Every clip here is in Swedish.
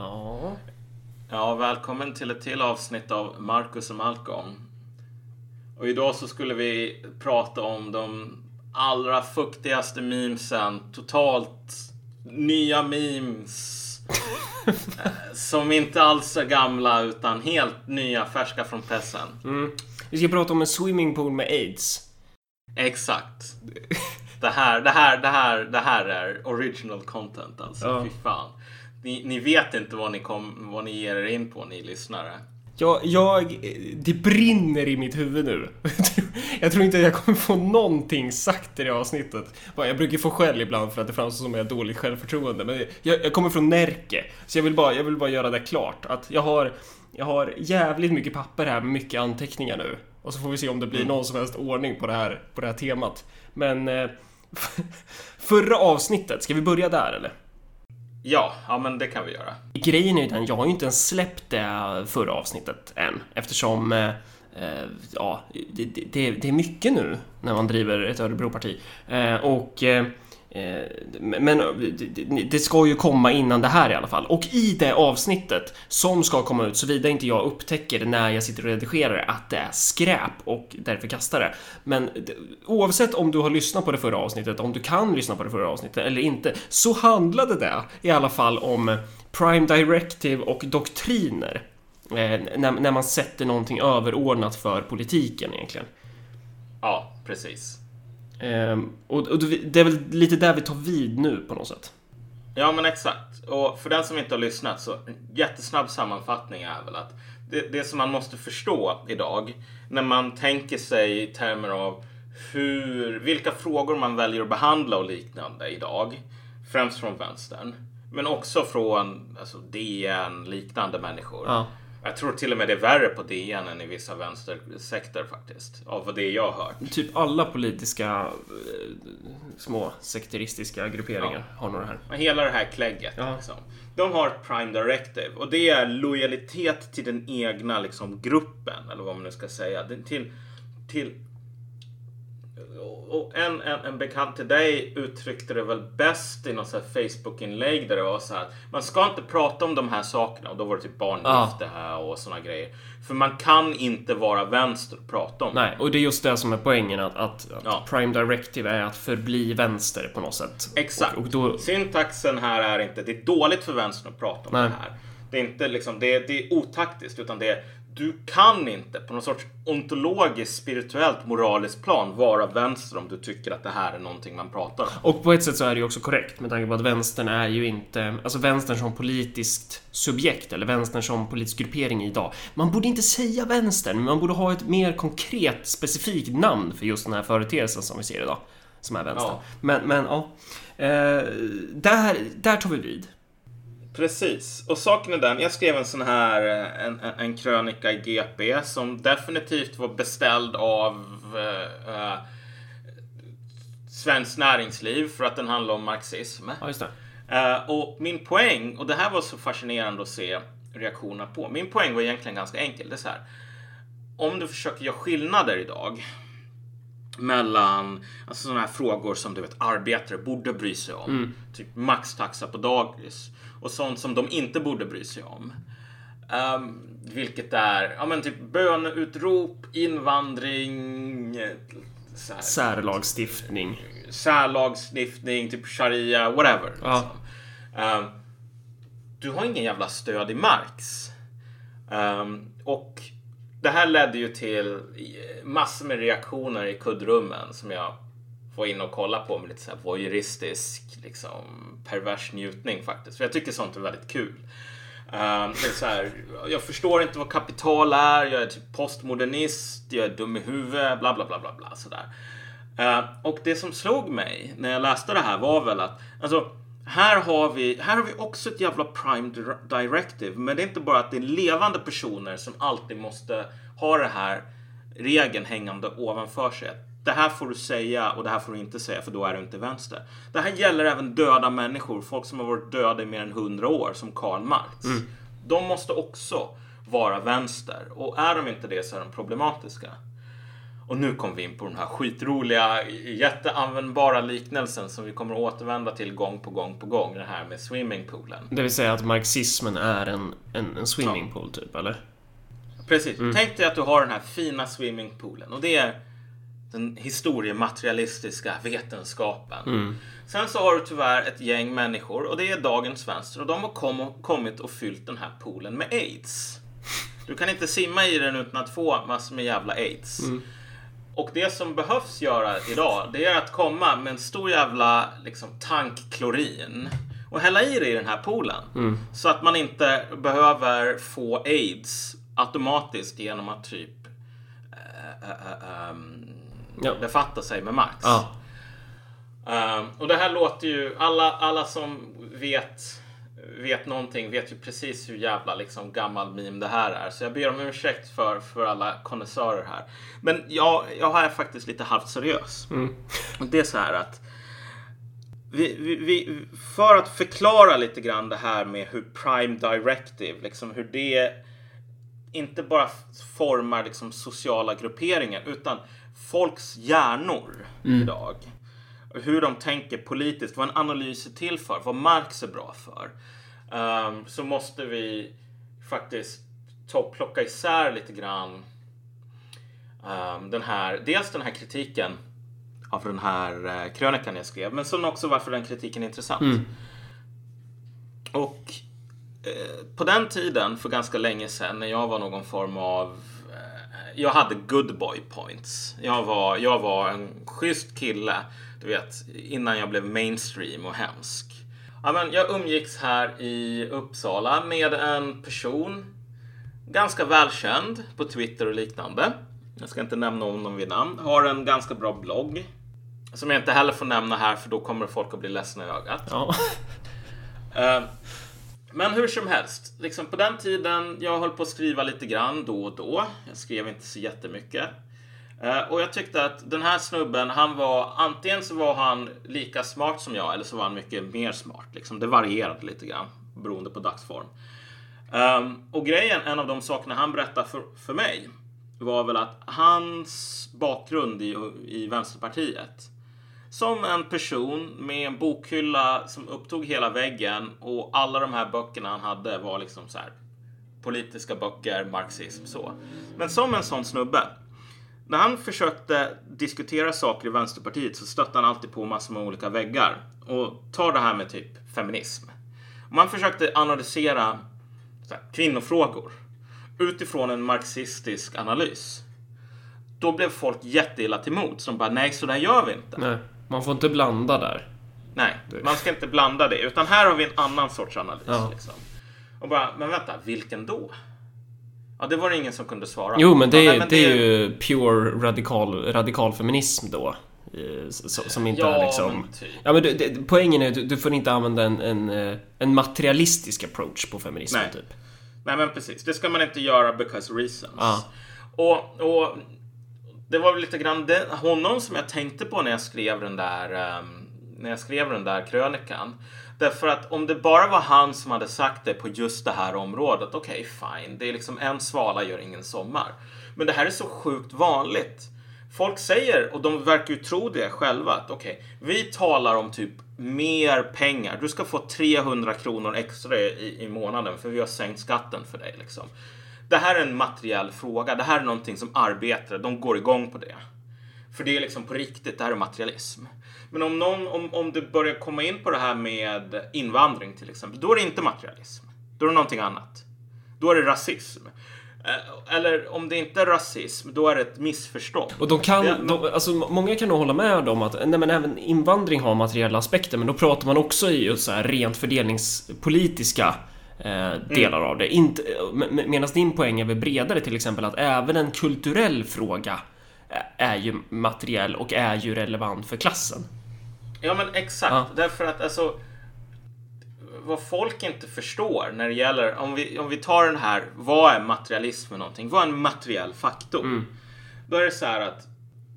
Ja. Ja, välkommen till ett till avsnitt av Marcus och Malcolm. Och idag så skulle vi prata om de allra fuktigaste memesen. Totalt nya memes. Som inte alls är gamla utan helt nya, färska från pressen. Mm. Vi ska prata om en swimmingpool med aids. Exakt. Det här, det här, det här, det här är original content alltså. Ja. Fy fan. Ni, ni vet inte vad ni, kom, vad ni ger er in på, ni lyssnare. Jag, jag, det brinner i mitt huvud nu. Jag tror inte att jag kommer få någonting sagt i det avsnittet. Jag brukar få skäll ibland för att det framstår som att jag har dåligt självförtroende. Men jag, jag kommer från Närke. Så jag vill, bara, jag vill bara göra det klart. Att jag har, jag har jävligt mycket papper här med mycket anteckningar nu. Och så får vi se om det blir någon som helst ordning på det här, på det här temat. Men... eh, Förra avsnittet, ska vi börja där eller? Ja, ja men det kan vi göra. Grejen är ju den, jag har ju inte ens släppt det förra avsnittet än eftersom eh, eh ja, det, det, det är mycket nu när man driver ett Örebroparti. Eh, och eh, Eh, men det, ska ju komma innan det här i alla fall. Och i det avsnittet som ska komma ut, såvida inte jag upptäcker när jag sitter och redigerar det, att det är skräp och därför kastar det. Men oavsett om du har lyssnat på det förra avsnittet, om du kan lyssna på det förra avsnittet eller inte, så handlade det i alla fall om Prime Directive och doktriner. Eh, när man sätter någonting överordnat för politiken egentligen. Ja, precis. Ehm, och, och det är väl lite där vi tar vid nu på något sätt. Ja, men exakt. Och för den som inte har lyssnat så jättesnabb sammanfattning är väl att det, det som man måste förstå idag när man tänker sig i termer av hur, vilka frågor man väljer att behandla och liknande idag. Främst från vänstern. Men också från alltså, DN, liknande människor. Ja. Jag tror till och med det är värre på DN än i vissa vänstersekter faktiskt. Av det jag har hört. Typ alla politiska eh, små sekteristiska grupperingar har nog det här. Hela det här klägget. Ja. Liksom. De har ett Prime Directive och det är lojalitet till den egna liksom, gruppen, eller vad man nu ska säga. Till, till, och en, en, en bekant till dig uttryckte det väl bäst i något Facebook-inlägg där det var så här att man ska inte prata om de här sakerna och då var det typ barngifte här och såna grejer. För man kan inte vara vänster och prata om det. Nej, och det är just det som är poängen att, att, att Ja. Prime Directive är att förbli vänster på något sätt. Exakt. Och, och då, Syntaxen här är inte, det är dåligt för vänstern att prata om Nej. det här. Det är inte liksom, det är, det är otaktiskt utan det är, du kan inte på någon sorts ontologiskt, spirituellt, moraliskt plan vara vänster om du tycker att det här är någonting man pratar om. och på ett sätt så är det ju också korrekt med tanke på att vänstern är ju inte, alltså vänstern som politiskt subjekt eller vänstern som politisk gruppering idag. Man borde inte säga vänstern, men man borde ha ett mer konkret, specifikt namn för just den här företeelsen som vi ser idag. Som är vänstern. Ja. Men, men ja. Eh, där, där tar vi vid. Precis. Och saken är den, jag skrev en sån här, eh, en, en, krönika i GP som definitivt var beställd av eh, eh, Svenskt Näringsliv för att den handlar om marxism. Ja, just det. Eh, och min poäng, och det här var så fascinerande att se reaktionerna på. Min poäng var egentligen ganska enkel. Det är så här. Om du försöker göra skillnader idag mellan alltså sådana här frågor som du vet arbetare borde bry sig om. Typ maxtaxa på dagis och sånt som de inte borde bry sig om. Ehm, vilket är ja, men typ böneutrop, invandring, här, Särlagstiftning. särlagstiftning, typ sharia, whatever. Ja. Liksom. Ehm, du har ingen jävla stöd i Marx. Ehm, och det här ledde ju till massor med reaktioner i kuddrummen som jag var inne och kolla på med lite så här voyeuristisk, liksom pervers njutning faktiskt. För jag tycker sånt är väldigt kul. Um, det är så här, jag förstår inte vad kapital är, jag är typ postmodernist, jag är dum i huvudet, bla bla bla bla bla sådär. Uh, och det som slog mig när jag läste det här var väl att alltså, här har, vi, här har vi också ett jävla prime directive. Men det är inte bara att det är levande personer som alltid måste ha det här regeln hängande ovanför sig. Det här får du säga och det här får du inte säga för då är du inte vänster. Det här gäller även döda människor, folk som har varit döda i mer än hundra år, som Karl Marx. De måste också vara vänster och är de inte det så är de problematiska. Och nu kom vi in på den här skitroliga, jätteanvändbara liknelsen som vi kommer att återvända till gång på gång på gång. Det här med swimmingpoolen. Det vill säga att marxismen är en, en, en swimmingpool typ, eller? Precis. Tänk dig att du har den här fina swimmingpoolen och det är den historiematerialistiska vetenskapen. Sen så har du tyvärr ett gäng människor och det är dagens vänster och de har kom, kommit och fyllt den här poolen med aids. Du kan inte simma i den utan att få massor med jävla aids. Och det som behövs göra idag, det är att komma med en stor jävla liksom, tank klorin och hälla i det i den här poolen. Så att man inte behöver få aids automatiskt genom att typ äh, äh, äh, Ja. befatta sig med Marx. Ja. Ehm, och det här låter ju, alla, alla som vet, vet någonting vet ju precis hur jävla liksom gammal meme det här är. Så jag ber om ursäkt för, för alla konnässörer här. Men jag, jag är faktiskt lite halvt seriös. Och det är så här att vi, vi, vi, för att förklara lite grann det här med hur Prime Directive, liksom hur det inte bara formar liksom sociala grupperingar utan folks hjärnor idag. Och Hur de tänker politiskt, vad en analys är till för, vad Marx är bra för. Ehm, så måste vi faktiskt ta, plocka isär lite grann ehm, den här, dels den här kritiken av den här uh, krönikan jag skrev, men sen också varför den kritiken är intressant. Och eh, på den tiden, för ganska länge sedan, när jag var någon form av... Jag hade good boy points. Jag var, jag var en schysst kille, du vet, innan jag blev mainstream och hemsk. Ja, men jag umgicks här i Uppsala med en person, ganska välkänd på Twitter och liknande. Jag ska inte nämna honom vid namn. Har en ganska bra blogg. Som jag inte heller får nämna här för då kommer folk att bli ledsna i ögat. Ja. Eh, men hur som helst, liksom på den tiden jag höll på att skriva lite grann då och då. Jag skrev inte så jättemycket. Eh, och jag tyckte att den här snubben, han var antingen så var han lika smart som jag eller så var han mycket mer smart. Liksom. Det varierade lite grann beroende på dagsform. Ehm, och grejen, en av de sakerna han berättade för, för mig var väl att hans bakgrund i, i Vänsterpartiet som en person med en bokhylla som upptog hela väggen och alla de här böckerna han hade var liksom så här politiska böcker, marxism så. Men som en sån snubbe. När han försökte diskutera saker i Vänsterpartiet så stötte han alltid på massor med olika väggar. Och ta det här med typ feminism. Om man försökte analysera så här, kvinnofrågor utifrån en marxistisk analys. Då blev folk jätteilla till mods. De bara, nej så där gör vi inte. Nej, man får inte blanda där. Nej, man ska inte blanda det. Utan här har vi en annan sorts analys. Ja. Liksom. Och bara, men vänta, vilken då? Ja, det var det ingen som kunde svara. Jo, men det, ja, är, nej, men det är ju pure radikal, radikal feminism då. Som inte Ja, är liksom... men typ. Ja, men det, det, poängen är att du, du får inte använda en, en, eh, en materialistisk approach på feminismen, Nej. typ. Nej, men precis. Det ska man inte göra because reasons. Ja. Och, och det var väl lite grann den, honom som jag tänkte på när jag skrev den där, um, när jag skrev den där krönikan. Därför att om det bara var han som hade sagt det på just det här området, okej, fine. Det är liksom en svala gör ingen sommar. Men det här är så sjukt vanligt. Folk säger, och de verkar ju tro det själva, att okej, vi talar om typ mer pengar. Du ska få 300 kronor extra i, i månaden för vi har sänkt skatten för dig. Liksom. Det här är en materiell fråga. Det här är någonting som arbetare, de går igång på det. För det är liksom på riktigt, det här är materialism. Men om, någon, om, om det börjar komma in på det här med invandring till exempel, då är det inte materialism. Då är det någonting annat. Då är det rasism. Eh, Eller om det inte är rasism, då är det ett missförstånd. Och de kan, de, alltså många kan nog hålla med om att nej, men även invandring har materiella aspekter, men då pratar man också i just så här rent fördelningspolitiska eh, delar av det. Inte, med- Medan din poäng är väl bredare, till exempel att även en kulturell fråga eh, är ju materiell och är ju relevant för klassen. Ja men exakt. Ja. Därför att alltså vad folk inte förstår när det gäller, om vi, om vi tar den här, vad är materialism för någonting? Vad är en materiell faktor? Då är det så här att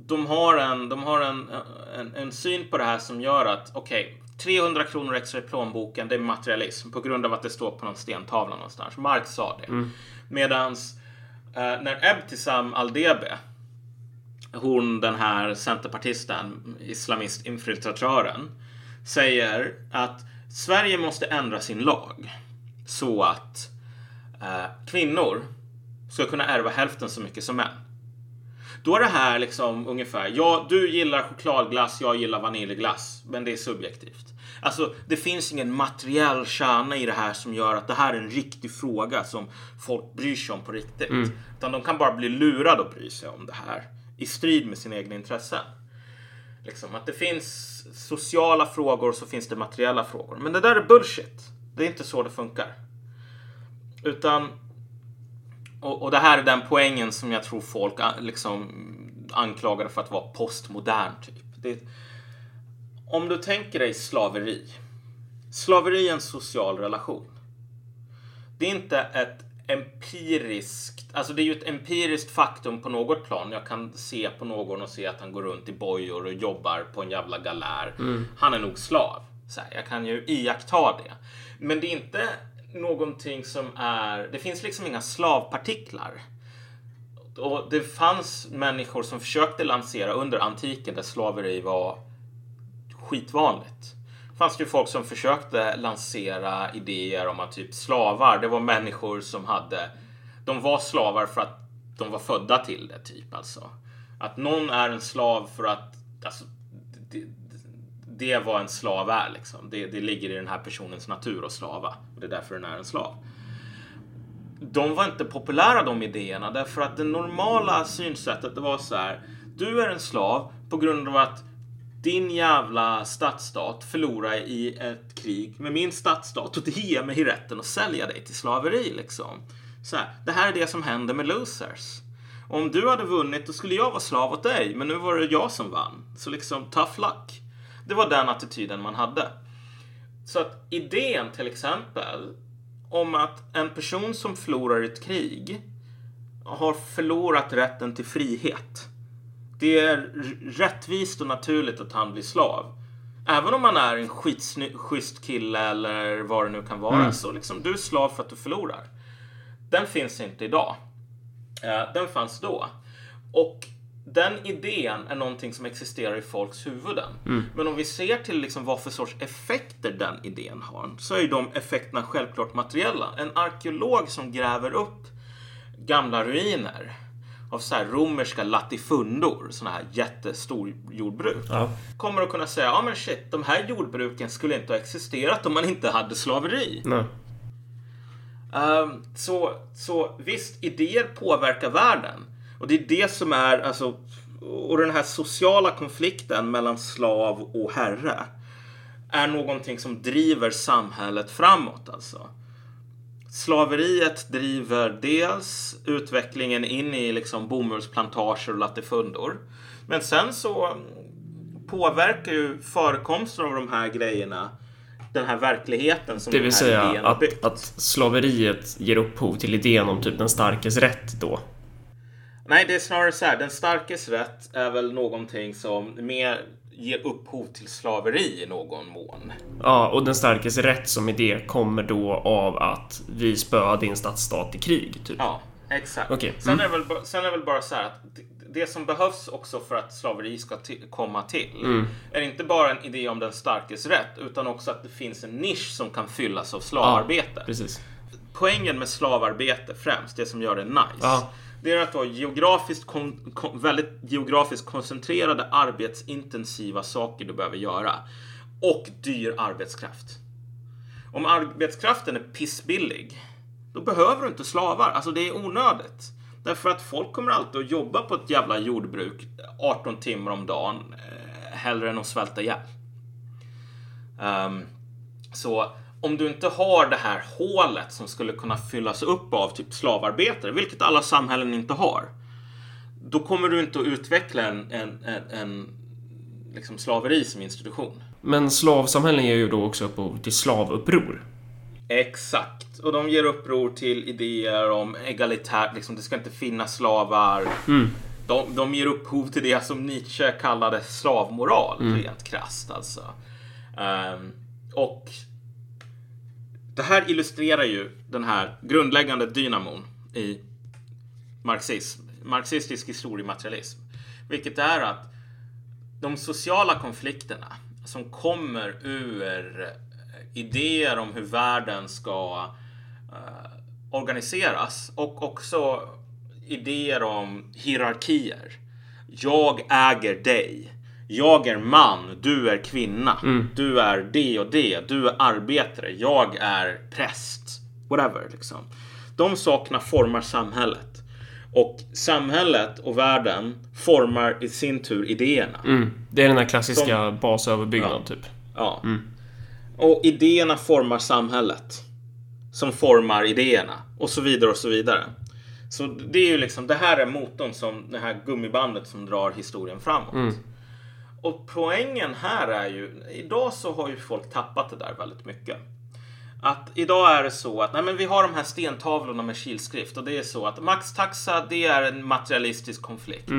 de har en, de har en, en, en syn på det här som gör att okej, 300 kronor extra i plånboken, det är materialism på grund av att det står på någon stentavla någonstans. Marx sa det. Medans eh, när Ebtisam Aldebe hon den här centerpartisten, islamistinfiltratören, säger att Sverige måste ändra sin lag så att eh, kvinnor ska kunna ärva hälften så mycket som män. Då är det här liksom ungefär, ja, du gillar chokladglass, jag gillar vaniljglass, men det är subjektivt. Alltså, det finns ingen materiell kärna i det här som gör att det här är en riktig fråga som folk bryr sig om på riktigt. Mm. Utan de kan bara bli lurade och bry sig om det här i strid med sina egna intressen. Liksom, att det finns sociala frågor så finns det materiella frågor. Men det där är bullshit. Det är inte så det funkar. Utan och, och det här är den poängen som jag tror folk liksom anklagade för att vara postmodern. Typ. Det, om du tänker dig slaveri. Slaveri är en social relation. Det är inte ett empiriskt, alltså det är ju ett empiriskt faktum på något plan. Jag kan se på någon och se att han går runt i bojor och jobbar på en jävla galär. Mm. Han är nog slav. Så här, jag kan ju iaktta det. Men det är inte någonting som är, det finns liksom inga slavpartiklar. Och det fanns människor som försökte lansera under antiken där slaveri var skitvanligt. Det fanns ju folk som försökte lansera idéer om att typ slavar, det var människor som hade, de var slavar för att de var födda till det typ alltså. Att någon är en slav för att, alltså, det, det vad en slav är liksom. Det, det ligger i den här personens natur att slava. Och det är därför den är en slav. De var inte populära de idéerna därför att det normala synsättet det var så här. Du är en slav på grund av att din jävla stadsstat förlorar i ett krig med min stadsstat och det ger mig rätten att sälja dig till slaveri liksom. Så här, det här är det som händer med losers. Om du hade vunnit då skulle jag vara slav åt dig, men nu var det jag som vann. Så liksom, tough luck. Det var den attityden man hade. Så att idén till exempel om att en person som förlorar ett krig har förlorat rätten till frihet. Det är rättvist och naturligt att han blir slav. Även om han är en skitschysst kille eller vad det nu kan vara. Mm. Så liksom, du är slav för att du förlorar. Den finns inte idag. Eh, den fanns då. Och den idén är någonting som existerar i folks huvuden. Mm. Men om vi ser till liksom vad för sorts effekter den idén har så är de effekterna självklart materiella. En arkeolog som gräver upp gamla ruiner av så här romerska latifundor, sådana här jättestor jordbruk. Ja. Kommer att kunna säga, ja men shit, de här jordbruken skulle inte ha existerat om man inte hade slaveri. Nej. Um, så, så visst, idéer påverkar världen. Och det är det som är, alltså, och den här sociala konflikten mellan slav och herre är någonting som driver samhället framåt alltså. Slaveriet driver dels utvecklingen in i liksom bomullsplantager och latifundor. Men sen så påverkar ju förekomsten av de här grejerna den här verkligheten som Det vill säga att, att slaveriet ger upphov till idén om typ den starkes rätt då? Nej, det är snarare så här. Den starkes rätt är väl någonting som mer ger upphov till slaveri i någon mån. Ja, och den starkes rätt som idé kommer då av att vi spöar din stadsstat i krig, typ. Ja, exakt. Okay. Mm. Sen, är väl, sen är det väl bara så här att det som behövs också för att slaveri ska komma till mm. är inte bara en idé om den starkes rätt utan också att det finns en nisch som kan fyllas av slavarbete. Ja, precis. Poängen med slavarbete främst, det som gör det nice, ja det är att ha geografiskt kon, kon, väldigt geografiskt koncentrerade arbetsintensiva saker du behöver göra. Och dyr arbetskraft. Om arbetskraften är pissbillig, då behöver du inte slavar. Alltså det är onödigt. Därför att folk kommer alltid att jobba på ett jävla jordbruk 18 timmar om dagen eh, hellre än att svälta ihjäl. Um, så om du inte har det här hålet som skulle kunna fyllas upp av typ slavarbetare, vilket alla samhällen inte har, då kommer du inte att utveckla en, en, en, en liksom slaveri som institution. Men slavsamhällen ger ju då också upphov till slavuppror. Exakt. Och de ger uppror till idéer om egalitärt, liksom det ska inte finnas slavar. Mm. De, de ger upphov till det som Nietzsche kallade slavmoral, mm. rent krasst alltså. Um, och det här illustrerar ju den här grundläggande dynamon i marxism, marxistisk historiematerialism. Vilket är att de sociala konflikterna som kommer ur eh, idéer om hur världen ska uh, organiseras och också idéer om hierarkier. Jag äger dig. Jag är man, du är kvinna. Mm. Du är det och det. Du är arbetare. Jag är präst. Whatever, liksom. De sakerna formar samhället. Och samhället och världen formar i sin tur idéerna. Mm. Det är den här klassiska basöverbyggnad, Ja. typ. Ja. Och idéerna formar samhället. Som formar idéerna. Och så vidare och så vidare. Så det är ju liksom, det här är motorn som det här gummibandet som drar historien framåt. Och poängen här är ju, idag så har ju folk tappat det där väldigt mycket. Att idag är det så att nej men vi har de här stentavlorna med kilskrift och det är så att maxtaxa det är en materialistisk konflikt.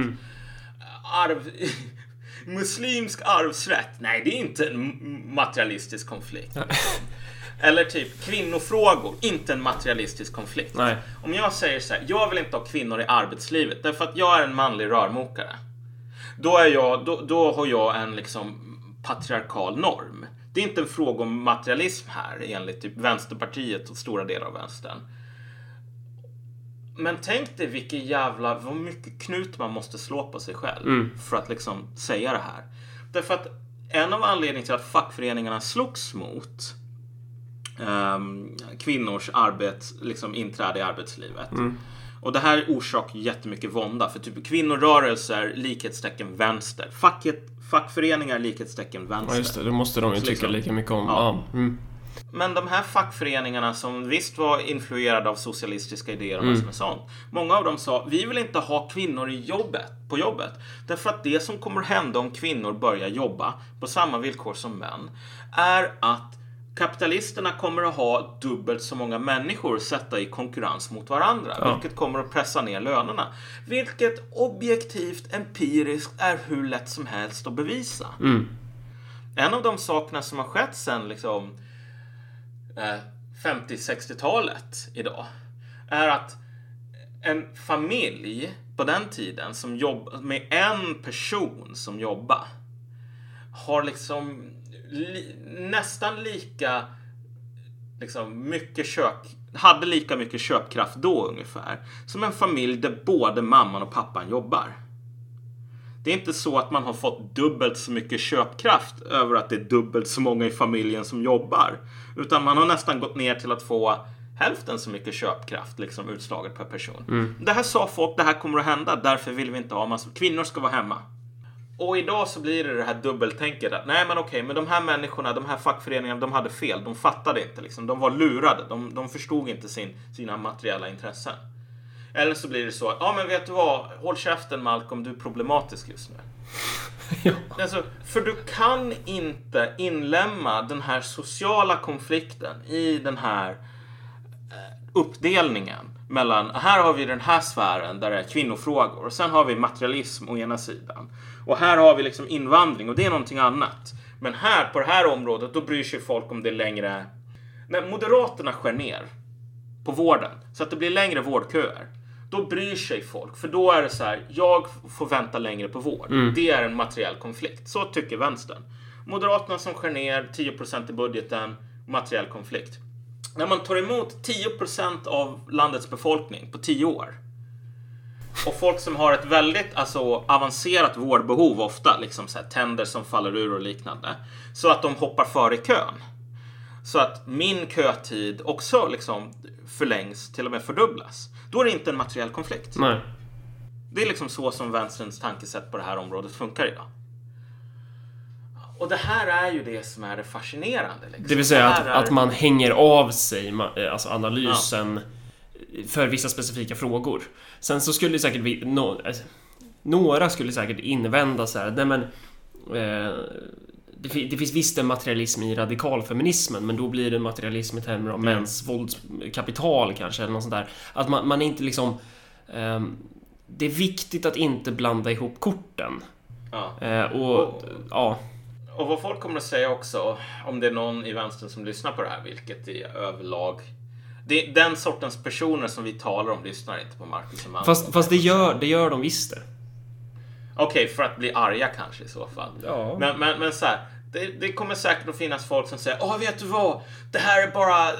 Arv, muslimsk arvsrätt, nej det är inte en materialistisk konflikt. Eller typ kvinnofrågor, inte en materialistisk konflikt. Nej. Om jag säger så här, jag vill inte ha kvinnor i arbetslivet därför att jag är en manlig rörmokare. Då, är jag, då, då har jag en liksom patriarkal norm. Det är inte en fråga om materialism här enligt typ Vänsterpartiet och stora delar av vänstern. Men tänk dig vilken jävla, vad mycket knut man måste slå på sig själv för att liksom säga det här. Därför att en av anledningarna till att fackföreningarna slogs mot ehm, kvinnors arbets, liksom inträde i arbetslivet. Och det här orsakar jättemycket vånda. För typ kvinnorörelser, likhetstecken vänster. Facket, fackföreningar, likhetstecken vänster. Ja, just det. Det måste de ju tycka liksom- lika mycket om. Ja. Mm. Men de här fackföreningarna som visst var influerade av socialistiska idéer och massor med sånt. Många av dem sa, vi vill inte ha kvinnor i jobbet, på jobbet. Därför att det som kommer hända om kvinnor börjar jobba på samma villkor som män är att kapitalisterna kommer att ha dubbelt så många människor sätta i konkurrens mot varandra. Ja. Vilket kommer att pressa ner lönerna. Vilket objektivt, empiriskt är hur lätt som helst att bevisa. Mm. En av de sakerna som har skett sen liksom eh, 50-60-talet idag är att en familj på den tiden som jobb med en person som jobbar har liksom li, nästan lika liksom mycket köp hade lika mycket köpkraft då ungefär som en familj där både mamman och pappan jobbar. Det är inte så att man har fått dubbelt så mycket köpkraft över att det är dubbelt så många i familjen som jobbar. Utan man har nästan gått ner till att få hälften så mycket köpkraft liksom utslaget per person. Det här sa folk, det här kommer att hända, därför vill vi inte ha massa kvinnor ska vara hemma. Och idag så blir det det här dubbeltänket att nej men okej, men de här människorna, de här fackföreningarna, de hade fel. De fattade inte liksom. De var lurade. De, de förstod inte sin, sina materiella intressen. Eller så blir det så att, ja men vet du vad, håll käften Malcolm, du är problematisk just nu. Ja. Alltså, för du kan inte inlämna den här sociala konflikten i den här eh, uppdelningen mellan, här har vi den här sfären där det är kvinnofrågor och sen har vi materialism å ena sidan. Och här har vi liksom invandring och det är någonting annat. Men här, på det här området, då bryr sig folk om det längre... När Moderaterna skär ner på vården så att det blir längre vårdköer. Då bryr sig folk, för då är det så här, jag får vänta längre på vård. Det är en materiell konflikt. Så tycker vänstern. Moderaterna som skär ner 10% i budgeten, materiell konflikt. När man tar emot 10% av landets befolkning på 10 år och folk som har ett väldigt alltså, avancerat vårdbehov ofta, liksom så här, tänder som faller ur och liknande, så att de hoppar före i kön. Så att min kötid också liksom förlängs, till och med fördubblas. Då är det inte en materiell konflikt. Nej. Det är liksom så som vänsterns tankesätt på det här området funkar idag. Och det här är ju det som är det fascinerande. Liksom. Det vill säga här att, är... att man hänger av sig ma- alltså analysen för vissa specifika frågor. Sen så skulle säkert vi, no, alltså, några skulle säkert invända så här, nej men eh, det, det finns visst en materialism i radikalfeminismen men då blir det materialism i termer av mäns våldskapital kanske eller något sånt där. Att man, man inte liksom ehm, det är viktigt att inte blanda ihop korten. Ja. Eh, och, Och- ja, Och vad folk kommer att säga också, om det är någon i vänstern som lyssnar på det här, vilket är överlag det, den sortens personer som vi talar om lyssnar inte på Marcus och Malcolm. fast, fast det, gör, det gör de visst det. Okej, för att bli arga kanske i så fall. Ja. Men, men, men så här, det, det kommer säkert att finnas folk som säger Åh, vet du vad? Det här är bara eh,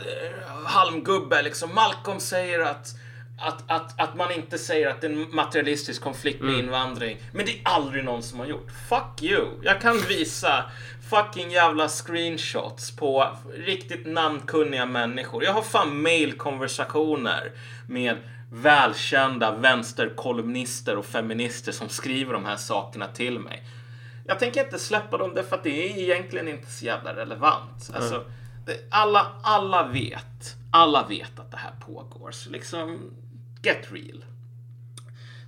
halmgubbe liksom. Malcolm säger att att, att, att man inte säger att det är en materialistisk konflikt med invandring. Men det är aldrig någon som har gjort. Fuck you! Jag kan visa fucking jävla screenshots på riktigt namnkunniga människor. Jag har fan mailkonversationer med välkända vänsterkolumnister och feminister som skriver de här sakerna till mig. Jag tänker inte släppa dem därför att det är egentligen inte så jävla relevant. Alltså, det, alla, alla vet, alla vet att det här pågår. Så liksom, get real.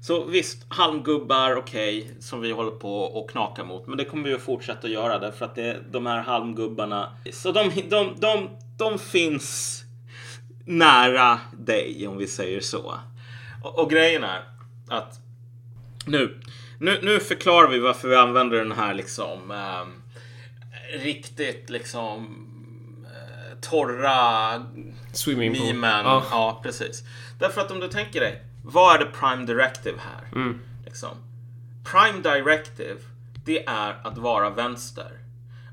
Så visst, halmgubbar, okej, som vi håller på och knaka mot. Men det kommer vi att fortsätta göra därför att det, de här halmgubbarna, så de, de, de, de finns nära dig om vi säger så. Och, och grejen är att nu, nu, nu förklarar vi varför vi använder den här liksom ehm, riktigt liksom eh, torra Swimmingpool. memen. Ja. Ja. precis. Därför att om du tänker dig, vad är det Prime Directive här? Mm. Liksom. Prime Directive, det är att vara vänster.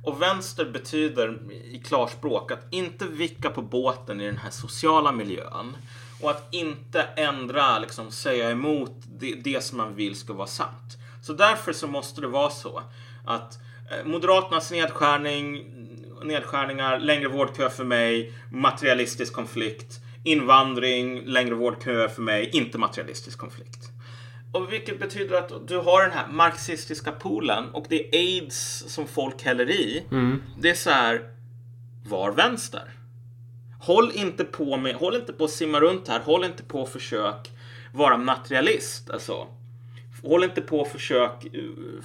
Och vänster betyder i klarspråk att inte vicka på båten i den här sociala miljön. Och att inte ändra, liksom säga emot det, det som man vill ska vara sant. Så därför så måste det vara så att eh, Moderaternas nedskärning, nedskärningar, längre vårdkö för mig, materialistisk konflikt, invandring, längre vårdköer för mig, inte materialistisk konflikt. Och vilket betyder att du har den här marxistiska poolen och det är aids som folk häller i. Det är så här, var vänster. Håll inte på med, håll inte på att simma runt här, håll inte på att försök vara materialist. Alltså, håll inte på att försök eh,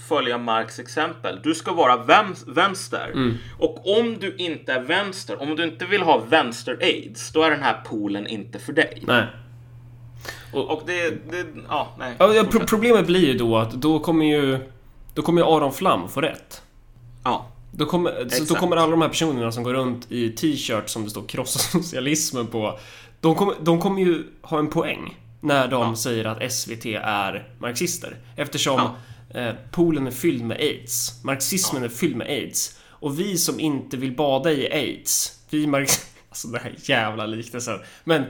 följa Marx exempel. Du ska vara väns- vänster. Och om du inte är vänster, om du inte vill ha vänster-aids, då är den här poolen inte för dig. Nej. Och det, det ja, nej. Ja, pro problemet blir ju då att då kommer ju... Då kommer ju Aron Flam få rätt. Ja. Då kommer, så då kommer alla de här personerna som går runt i t-shirts som det står krossa socialismen på. De kommer, de kommer ju ha en poäng när de Ja. säger att SVT är marxister. Eftersom eh, poolen är fylld med aids. Marxismen är fylld med aids. Och vi som inte vill bada i aids, vi marx... Alltså den här jävla liknelsen. Men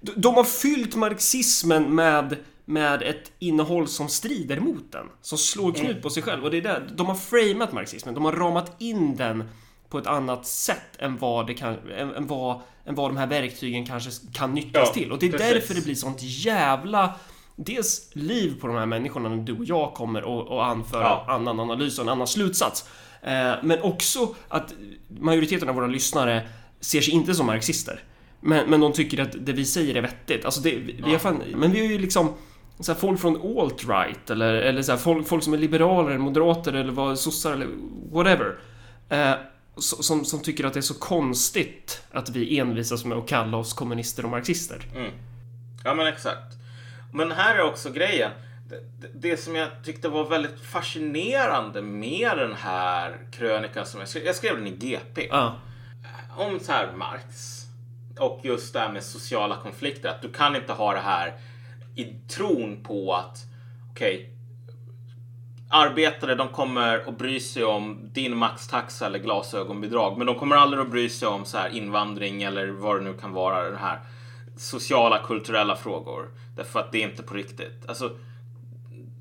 de- de har fyllt marxismen med, med ett innehåll som strider mot den. Som slår knut på sig själv. Och det är där, de har framat marxismen. De har ramat in den på ett annat sätt än vad, det kan, än, än vad, än vad de här verktygen kanske kan nyttjas Ja, till. Och det är precis. därför det blir sånt jävla Dels liv på de här människorna när du och jag kommer och, och anför Ja. en annan analys och en annan slutsats. Eh, men också att majoriteten av våra lyssnare ser sig inte som marxister. Men, men de tycker att det vi säger är vettigt. Alltså det, vi, har fan, men vi har ju liksom så här, folk från alt-right eller, eller så här, folk, folk som är liberaler, moderater eller vad, sossar eller whatever. Eh, som, som tycker att det är så konstigt att vi envisas med att kalla oss kommunister och marxister. Ja men exakt. Men här är också grejen. Det, det, som jag tyckte var väldigt fascinerande med den här krönikan som jag skrev. Jag skrev den i GP. Ja. Om så här Marx. Och just det här med sociala konflikter. Att du kan inte ha det här i tron på att okej arbetare de kommer att bry sig om din maxtaxa eller glasögonbidrag. Men de kommer aldrig att bry sig om så här invandring eller vad det nu kan vara. Det här sociala, kulturella frågor. Därför att det är inte på riktigt. Alltså,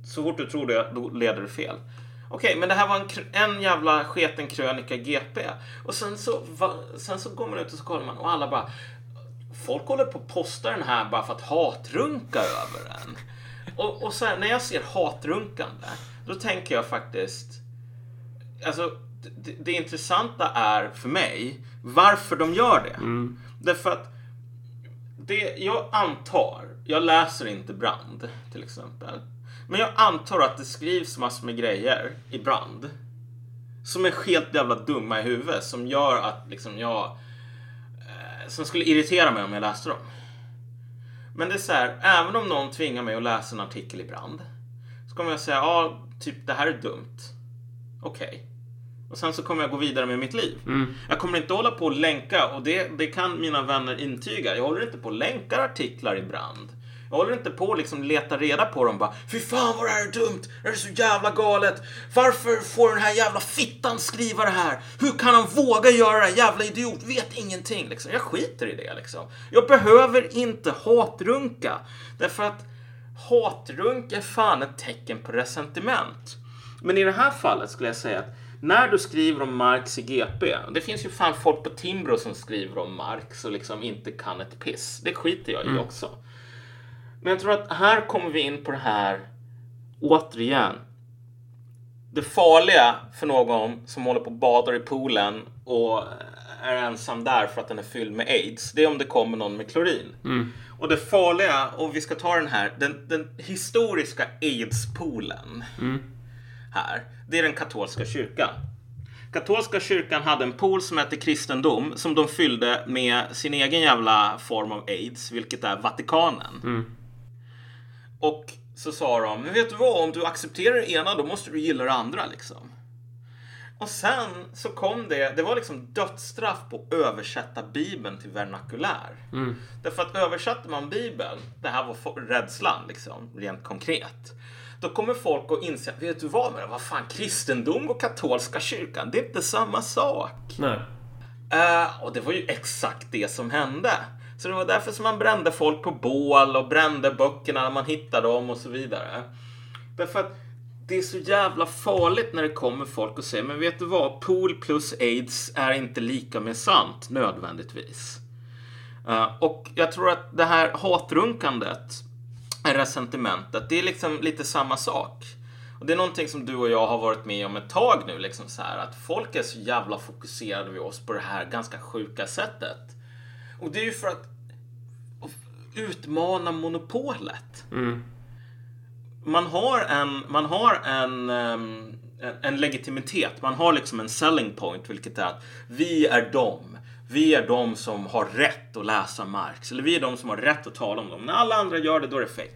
så fort du tror det, då leder det fel. Okej, men det här var en, en jävla sketen krönika GP. Och sen så, va, sen så går man ut och så kollar man och alla bara Folk håller på att posta den här bara för att hatrunka över den. Och, och så här, när jag ser hatrunkande, då tänker jag faktiskt Alltså, det, det intressanta är för mig varför de gör det. Därför att det jag antar, jag läser inte Brand till exempel. Men jag antar att det skrivs massor med grejer i Brand. Som är helt jävla dumma i huvudet. Som gör att liksom jag... Eh, som skulle irritera mig om jag läste dem. Men det är så här, även om någon tvingar mig att läsa en artikel i Brand. Så kommer jag säga, ja, typ det här är dumt. Okej. Och sen så kommer jag gå vidare med mitt liv. Jag kommer inte hålla på och länka och det, det kan mina vänner intyga. Jag håller inte på och länkar artiklar i brand. Jag håller inte på att liksom leta reda på dem bara. Fy fan vad det här är dumt. Det här är så jävla galet. Varför får den här jävla fittan skriva det här? Hur kan han våga göra det här? Jävla idiot. Vet ingenting liksom. Jag skiter i det liksom. Jag behöver inte hatrunka. Därför att hatrunk är fan ett tecken på resentiment. Men i det här fallet skulle jag säga att när du skriver om Marx i GP, det finns ju fan folk på Timbro som skriver om Marx och liksom inte kan ett piss. Det skiter jag i också. Men jag tror att här kommer vi in på det här återigen. Det farliga för någon som håller på och badar i poolen och är ensam där för att den är fylld med aids, det är om det kommer någon med klorin. Och det farliga, och vi ska ta den här, den, den historiska aids-poolen här, det är den katolska kyrkan. Katolska kyrkan hade en pool som hette kristendom som de fyllde med sin egen jävla form av aids, vilket är Vatikanen. Och så sa de, men vet du vad, om du accepterar det ena då måste du gilla det andra liksom. Och sen så kom det, det var liksom dödsstraff på att översätta Bibeln till vernakulär. Därför att översatte man Bibeln, det här var rädslan liksom, rent konkret. Då kommer folk att inse, vet du vad, men vad fan, kristendom och katolska kyrkan, det är inte samma sak. Nej. Eh, och det var ju exakt det som hände. Så det var därför som man brände folk på bål och brände böckerna när man hittade dem och så vidare. Därför att det är så jävla farligt när det kommer folk och säger men vet du vad, pool plus aids är inte lika med sant nödvändigtvis. Uh, och jag tror att det här hatrunkandet, eh, resentimentet, det är liksom lite samma sak. Och det är någonting som du och jag har varit med om ett tag nu, liksom så här att folk är så jävla fokuserade vid oss på det här ganska sjuka sättet. Och det är ju för att utmana monopolet. Mm. Man har en, man har en, ehm, en, legitimitet, man har liksom en selling point, vilket är att vi är de. Vi är de som har rätt att läsa Marx, eller vi är de som har rätt att tala om dem. När alla andra gör det, då är det fake.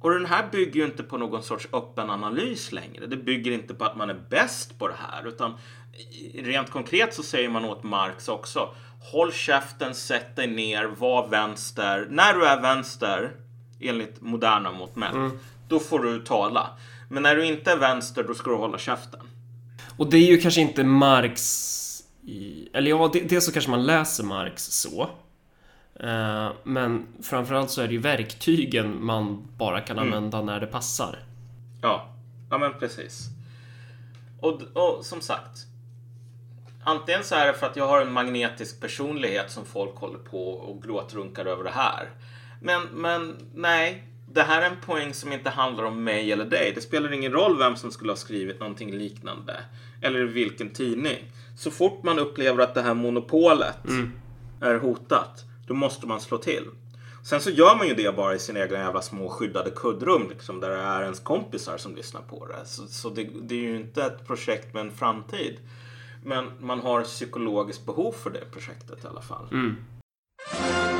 Och den här bygger ju inte på någon sorts öppen analys längre. Det bygger inte på att man är bäst på det här, utan rent konkret så säger man åt Marx också. Håll käften, sätt dig ner, var vänster. När du är vänster, enligt moderna mått mätt, då får du tala. Men när du inte är vänster, då ska du hålla käften. Och det är ju kanske inte Marx i... Eller ja, det- dels så kanske man läser Marx så. Eh, Men framförallt så är det ju verktygen man bara kan använda när det passar. Ja, ja men precis. Och, och som sagt. Antingen så är det för att jag har en magnetisk personlighet som folk håller på och gråtrunkar över det här. Men, men nej, det här är en poäng som inte handlar om mig eller dig. Det spelar ingen roll vem som skulle ha skrivit någonting liknande. Eller vilken tidning. Så fort man upplever att det här monopolet är hotat, då måste man slå till. Sen så gör man ju det bara i sina egna jävla små skyddade kuddrum liksom, där det är ens kompisar som lyssnar på det. Så, så det, det är ju inte ett projekt med en framtid. Men man har psykologiskt behov för det projektet i alla fall. Ja,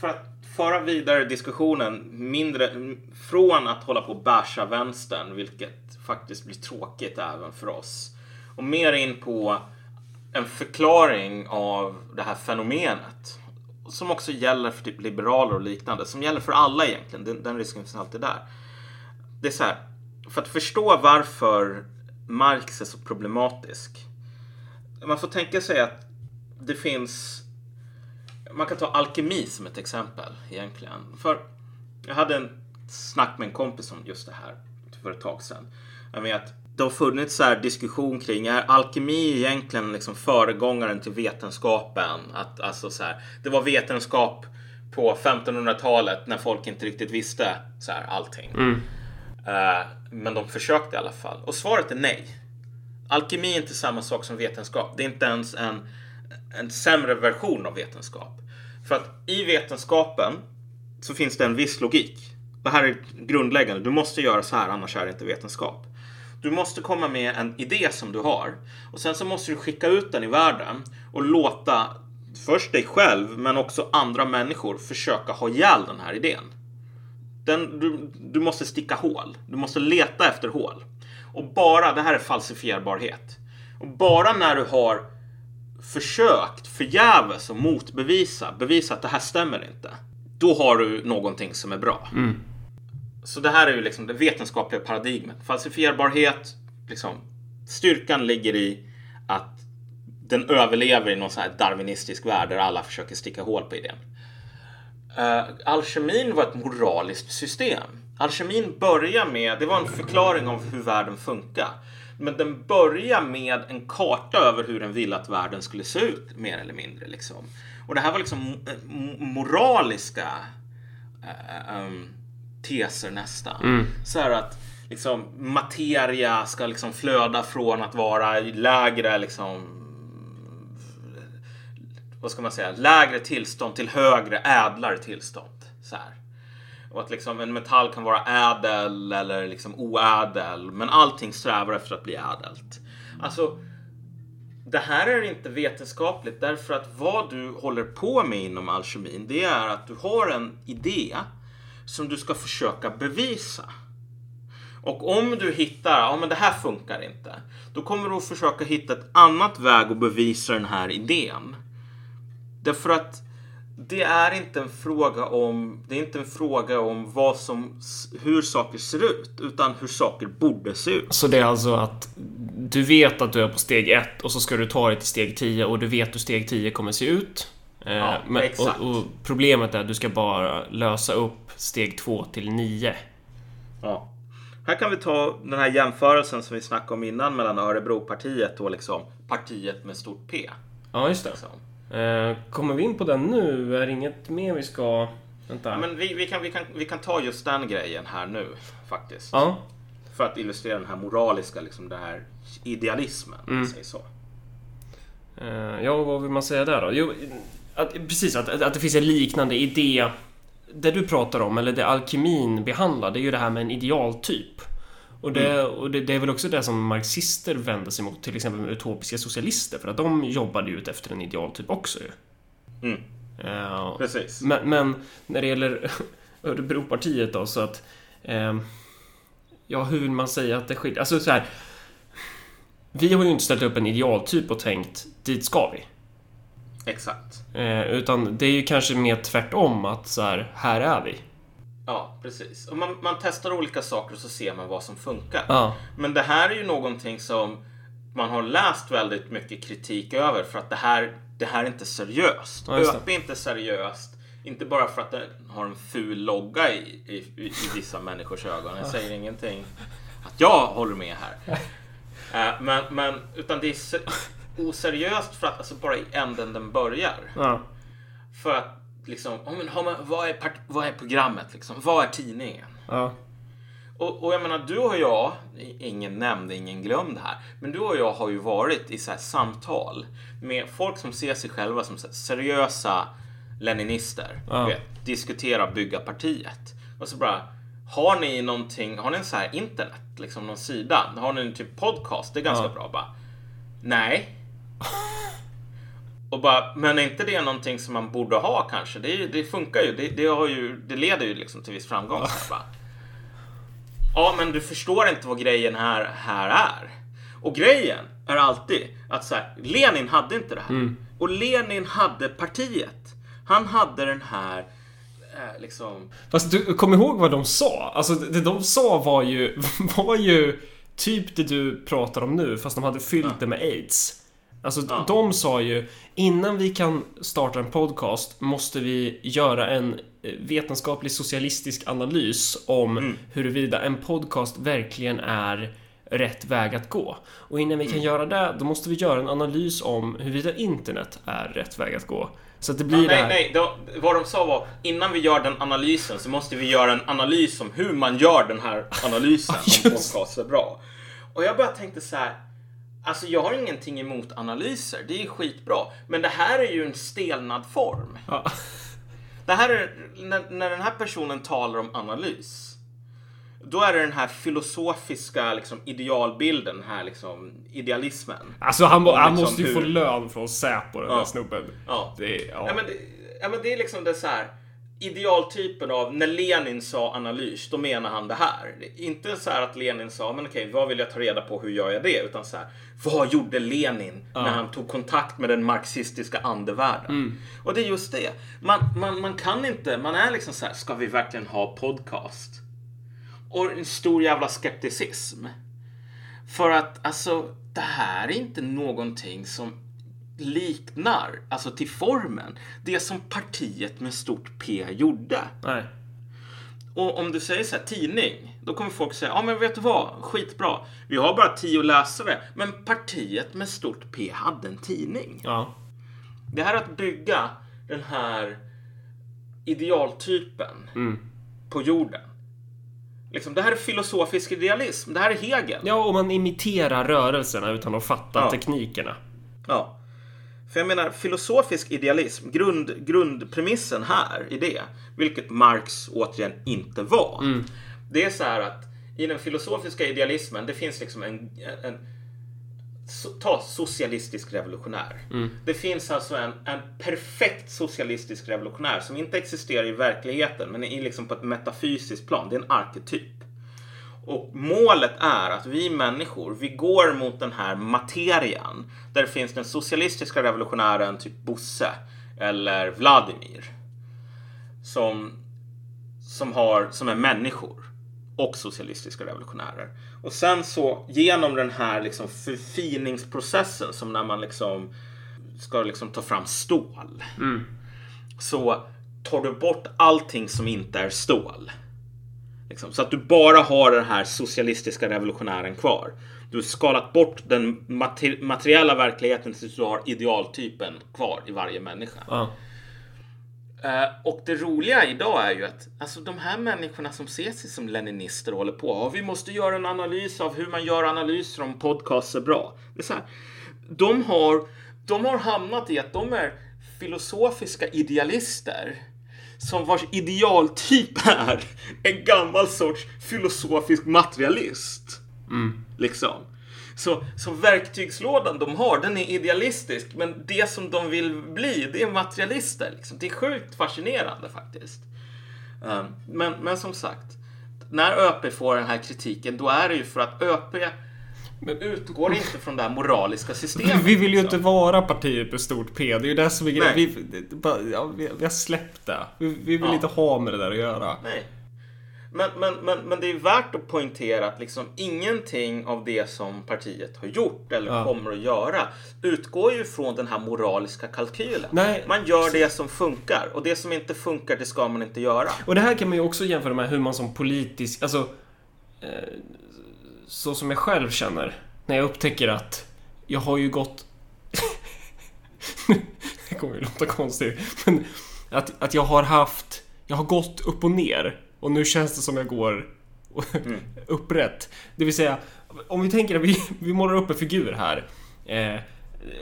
För att föra vidare diskussionen mindre från att hålla på och basha vänstern, vilket faktiskt blir tråkigt även för oss, och mer in på en förklaring av det här fenomenet som också gäller för typ liberaler och liknande, som gäller för alla egentligen. Den, den risken finns alltid där. Det är så här, för att förstå varför Marx är så problematisk. Man får tänka sig att det finns man kan ta alkemi som ett exempel egentligen. För jag hade en snack med en kompis om just det här för ett tag sedan. Jag med att det har funnits så här diskussion kring, är alkemi egentligen liksom föregångaren till vetenskapen? Att, alltså så här, det var vetenskap på 1500-talet när folk inte riktigt visste så här, allting. Eh, men de försökte i alla fall. Och svaret är nej. Alkemi är inte samma sak som vetenskap. Det är inte ens en, en sämre version av vetenskap. För att i vetenskapen så finns det en viss logik. Det här är grundläggande. Du måste göra så här, annars är det inte vetenskap. Du måste komma med en idé som du har och sen så måste du skicka ut den i världen och låta först dig själv men också andra människor försöka ha ihjäl den här idén. Den, du, du måste sticka hål. Du måste leta efter hål. Och bara, det här är falsifierbarhet. Och bara när du har försökt förgäves och motbevisa, bevisa att det här stämmer inte. Då har du någonting som är bra. Så det här är ju liksom det vetenskapliga paradigmet. Falsifierbarhet, liksom, styrkan ligger i att den överlever i någon sån här darwinistisk värld där alla försöker sticka hål på idén. Uh, alkemin var ett moraliskt system. Alkemin börjar med, det var en förklaring av hur världen funkar. Men den börjar med en karta över hur den ville att världen skulle se ut, mer eller mindre. Liksom. Och det här var liksom mo- moraliska eh, um, teser nästan. Så här att liksom, materia ska liksom flöda från att vara lägre liksom vad ska man säga, lägre tillstånd till högre, ädlare tillstånd. Så här. Och att liksom en metall kan vara ädel eller liksom oädel, men allting strävar efter att bli ädelt. Alltså, det här är inte vetenskapligt därför att vad du håller på med inom alkemin, det är att du har en idé som du ska försöka bevisa. Och om du hittar, ja men det här funkar inte, då kommer du att försöka hitta ett annat väg att bevisa den här idén. Därför att det är inte en fråga om, det är inte en fråga om vad som, hur saker ser ut, utan hur saker borde se ut. Så det är alltså att du vet att du är på steg ett och så ska du ta dig till steg 10 och du vet hur steg 10 kommer se ut. Eh, Ja, men, exakt. och, och problemet är att du ska bara lösa upp steg 2 till 9. Ja. Här kan vi ta den här jämförelsen som vi snackade om innan mellan Örebropartiet och liksom partiet med stort P. Ja, just det. Liksom. Eh, kommer vi in på den nu? Är det inget mer vi ska... Vänta. Ja, men vi, vi, kan, vi, kan, vi kan ta just den grejen här nu faktiskt. Ja. För att illustrera den här moraliska, liksom den här idealismen. man säger så. Eh, ja, vad vill man säga där då? Jo, att, precis, att, att det finns en liknande idé. Det du pratar om, eller det alkemin behandlar, det är ju det här med en idealtyp. Och, det, och det, det är väl också det som marxister vänder sig mot, till exempel utopiska socialister, för att de jobbade ju ut efter en idealtyp också ju. Mm. Eh, Precis. men, men när det gäller Örebropartiet då, så att... ehm, ja, hur vill man säga att det skiljer? Alltså så här. Vi har ju inte ställt upp en idealtyp och tänkt, dit ska vi. Exakt. Eh, utan det är ju kanske mer tvärtom, att så här, här är vi. Ja, precis. Och man, man testar olika saker och så ser man vad som funkar. Ja. Men det här är ju någonting som man har läst väldigt mycket kritik över för att det här, det här är inte seriöst. Ja. ÖP är inte seriöst. Inte bara för att den har en ful logga i, i, i, vissa människors ögon. Jag säger ingenting att jag håller med här. Eh, men, men, utan det är se- oseriöst för att alltså bara i änden den börjar. Ja. För att liksom, men har man, vad, är part, vad är programmet liksom? Vad är tidningen? Ja. Och, och jag menar, du och jag, ingen nämnd, ingen glömd här, men du och jag har ju varit i så här samtal med folk som ser sig själva som seriösa leninister. Ja. Vet, diskutera bygga partiet. Och så bara, har ni någonting, har ni en så här internet, liksom någon sida? Har ni en typ podcast? Det är ganska Ja. bra. Bara, nej. Och bara, men är inte det någonting som man borde ha kanske? Det, det funkar ju. Det, det, har ju. det leder ju liksom till viss framgång. Bara. Ja, men du förstår inte vad grejen här, här är. Och grejen är alltid att så här, Lenin hade inte det här. Och Lenin hade partiet. Han hade den här eh, liksom... Fast du, kom ihåg vad de sa. Alltså det de sa var ju, var ju typ det du pratar om nu, fast de hade fyllt det med aids. Alltså Ja. de sa ju, innan vi kan starta en podcast måste vi göra en eh, vetenskaplig socialistisk analys om huruvida en podcast verkligen är rätt väg att gå. Och innan vi kan göra det, då måste vi göra en analys om huruvida internet är rätt väg att gå. Så att det blir Ja, det nej, här... nej. Då, vad de sa var innan vi gör den analysen så måste vi göra en analys om hur man gör den här analysen om podcast är bra. Och jag bara tänkte så här. Alltså jag har ingenting emot analyser. Det är skitbra. Men det här är ju en stelnad form. Ja. Det här är, när, när den här personen talar om analys. då är det den här filosofiska liksom, idealbilden, den här liksom, idealismen. Alltså han, Om han liksom måste ju få hur- län från Säpo den Ja. där snubben. Ja. Det, är- ja. Ja, men det, ja, men det är liksom det så här idealtypen av när Lenin sa analys, då menar han det här. Det är inte så här att Lenin sa, men okej, vad vill jag ta reda på, hur gör jag det? Utan så här, vad gjorde Lenin när han tog kontakt med den marxistiska andevärlden? Och det är just det. Man, man, man kan inte, man är liksom så här, ska vi verkligen ha podcast? Och en stor jävla skepticism. För att alltså, det här är inte någonting som liknar, alltså till formen, det som partiet med stort P gjorde. Nej. Och om du säger så här, tidning, då kommer folk säga, ja men vet du vad, skitbra. Vi har bara tio läsare, men partiet med stort P hade en tidning. Ja. Det här att bygga den här idealtypen på jorden. Liksom, det här är filosofisk idealism. Det här är Hegel. Ja, och man imiterar rörelserna utan att fatta Ja. teknikerna. Ja. För jag menar, filosofisk idealism, grund, grundpremissen här i det, vilket Marx återigen inte var. Det är så här att i den filosofiska idealismen, det finns liksom en, en so, ta socialistisk revolutionär. Det finns alltså en, en perfekt socialistisk revolutionär som inte existerar i verkligheten, men är liksom på ett metafysiskt plan. Det är en arketyp. Och målet är att vi människor, vi går mot den här materian där det finns den socialistiska revolutionären, typ Bosse eller Vladimir. Som, som, har, som är människor och socialistiska revolutionärer. Och sen så genom den här liksom förfiningsprocessen som när man liksom ska liksom ta fram stål. Så tar du bort allting som inte är stål. Liksom, så att du bara har den här socialistiska revolutionären kvar. Du har skalat bort den mater- materiella verkligheten tills du har idealtypen kvar i varje människa. Ja. Eh, och det roliga idag är ju att alltså, de här människorna som ser sig som leninister och håller på. Ja, vi måste göra en analys av hur man gör analyser om podcasts är bra. Det är så här, de, har, de har hamnat i att de är filosofiska idealister som vars idealtyp är en gammal sorts filosofisk materialist. Liksom. Så, så verktygslådan de har, den är idealistisk. Men det som de vill bli, det är materialister. Liksom. Det är sjukt fascinerande faktiskt. Um, men, men som sagt, när ÖP får den här kritiken, då är det ju för att ÖP utgår inte från det här moraliska systemet. Vi vill ju liksom. inte vara partiet med stort P. Det är ju det som är grejen. Vi, ja, vi, vi har släppt det. Vi, vi vill Ja. inte ha med det där att göra. Nej. Men, men, men, men det är värt att poängtera att liksom ingenting av det som partiet har gjort eller Ja. kommer att göra utgår ju från den här moraliska kalkylen. Nej. Man gör det som funkar och det som inte funkar det ska man inte göra. Och det här kan man ju också jämföra med hur man som politisk, alltså eh, så som jag själv känner när jag upptäcker att jag har ju gått det kommer ju låta konstigt men att, att jag har haft jag har gått upp och ner och nu känns det som jag går upprätt. Det vill säga, om vi tänker att vi, vi målar upp en figur här. Eh,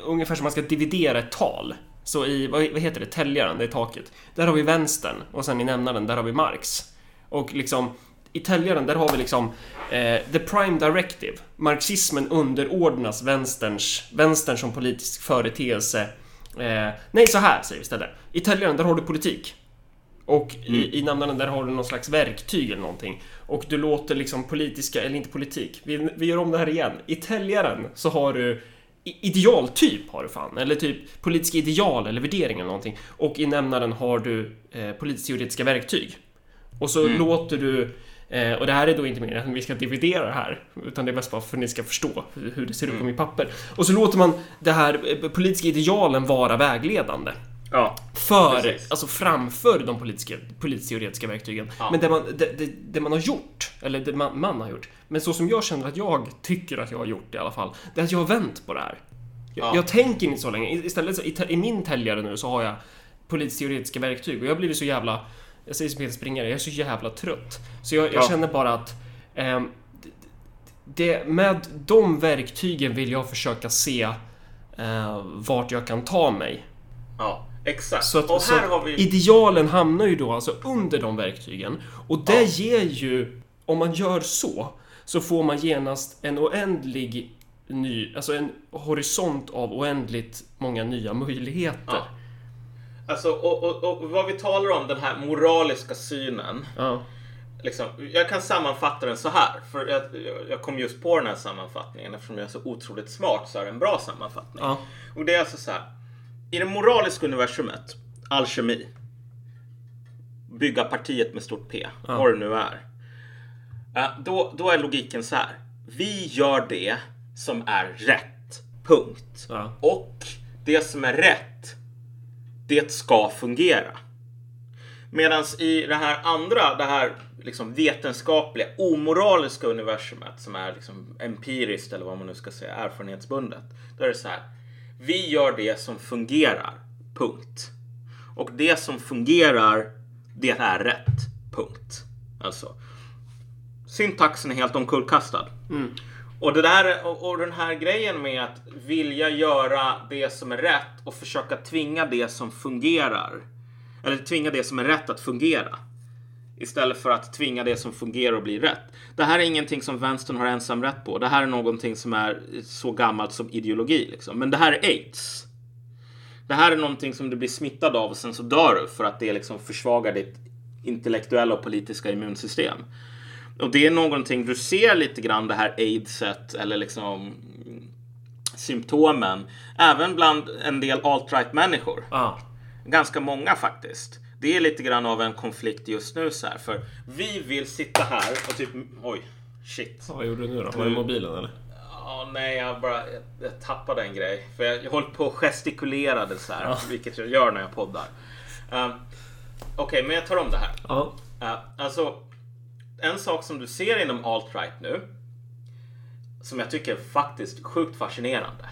ungefär som man ska dividera ett tal. Så i, vad, vad heter det, täljaren, det är taket. Där har vi vänstern och sen i nämnaren, där har vi Marx. Och liksom, i täljaren, där har vi liksom eh, the prime directive. Marxismen underordnas vänsterns, vänstern som politisk företeelse. Eh, nej, så här säger vi istället. I täljaren, där har du politik. Och i, i namnen där har du någon slags verktyg eller någonting. Och du låter liksom politiska, eller inte politik, vi, vi gör om det här igen. I täljaren så har du i- idealtyp har du fan, eller typ politiska ideal eller värderingar eller någonting. Och i nämnaren har du eh, politisk-teoretiska verktyg. Och så låter du eh, och det här är då inte än att vi ska dividera det här, utan det är mest bara för att ni ska förstå hur hur det ser ut på mitt papper. Och så låter man det här eh, politiska idealen vara vägledande. Ja, För, Precis. alltså framför de politiska, politisk-teoretiska verktygen. Ja. Men det man, det, det, det man har gjort, eller det man, man har gjort, men så som jag känner att jag tycker att jag har gjort i alla fall, det är att jag har vänt på det här. Jag, Ja. jag tänker inte så länge. Istället så, i, i min täljare nu så har jag politisk-teoretiska verktyg och jag har blivit så jävla, jag säger som Peter Springare, jag är så jävla trött. Så jag, jag Ja. känner bara att ehm, det, med de verktygen vill jag försöka se eh, vart jag kan ta mig. ja, exakt. Så att, och här har vi... idealen hamnar ju då alltså under de verktygen och det Ja. ger ju om man gör så, så får man genast en oändlig ny, alltså en horisont av oändligt många nya möjligheter. Ja. Alltså, och, och, och vad vi talar om, den här moraliska synen. Ja. Liksom, jag kan sammanfatta den så här, för jag, jag kom just på den här sammanfattningen eftersom jag är så otroligt smart så är det en bra sammanfattning. Ja. Och det är alltså så här. I det moraliska universumet, alkemi, bygga partiet med stort P, vad det nu är. eh, Då, då är logiken så här. Vi gör det som är rätt. Punkt. Ja. Och det som är rätt, det ska fungera. Medan i det här andra, det här liksom vetenskapliga, omoraliska universumet som är liksom empiriskt eller vad man nu ska säga, erfarenhetsbundet. Då är det så här. Vi gör det som fungerar. Punkt. Och det som fungerar, det är rätt. Punkt. Alltså. Syntaxen är helt omkullkastad. Mm. Och, det där, och, och den här grejen med att vilja göra det som är rätt och försöka tvinga det som fungerar. Eller tvinga det som är rätt att fungera. Istället för att tvinga det som fungerar att bli rätt. Det här är ingenting som vänstern har ensam rätt på. Det här är någonting som är så gammalt som ideologi. Liksom. Men det här är aids. Det här är någonting som du blir smittad av och sen så dör du för att det liksom försvagar ditt intellektuella och politiska immunsystem. Och det är någonting du ser lite grann det här aidset eller liksom symptomen även bland en del alt-right människor. Ja. Ganska många faktiskt. Det är lite grann av en konflikt just nu så här för vi vill sitta här och typ oj shit. Vad gjorde du nu då? Var det mobilen eller? Ja, nej, jag bara jag, jag tappade en grej. För jag, jag höll på och gestikulerade så här, vilket jag gör när jag poddar. Um, Okej, men jag tar om det här. Ja. Uh, alltså, en sak som du ser inom alt-right nu, som jag tycker är faktiskt sjukt fascinerande.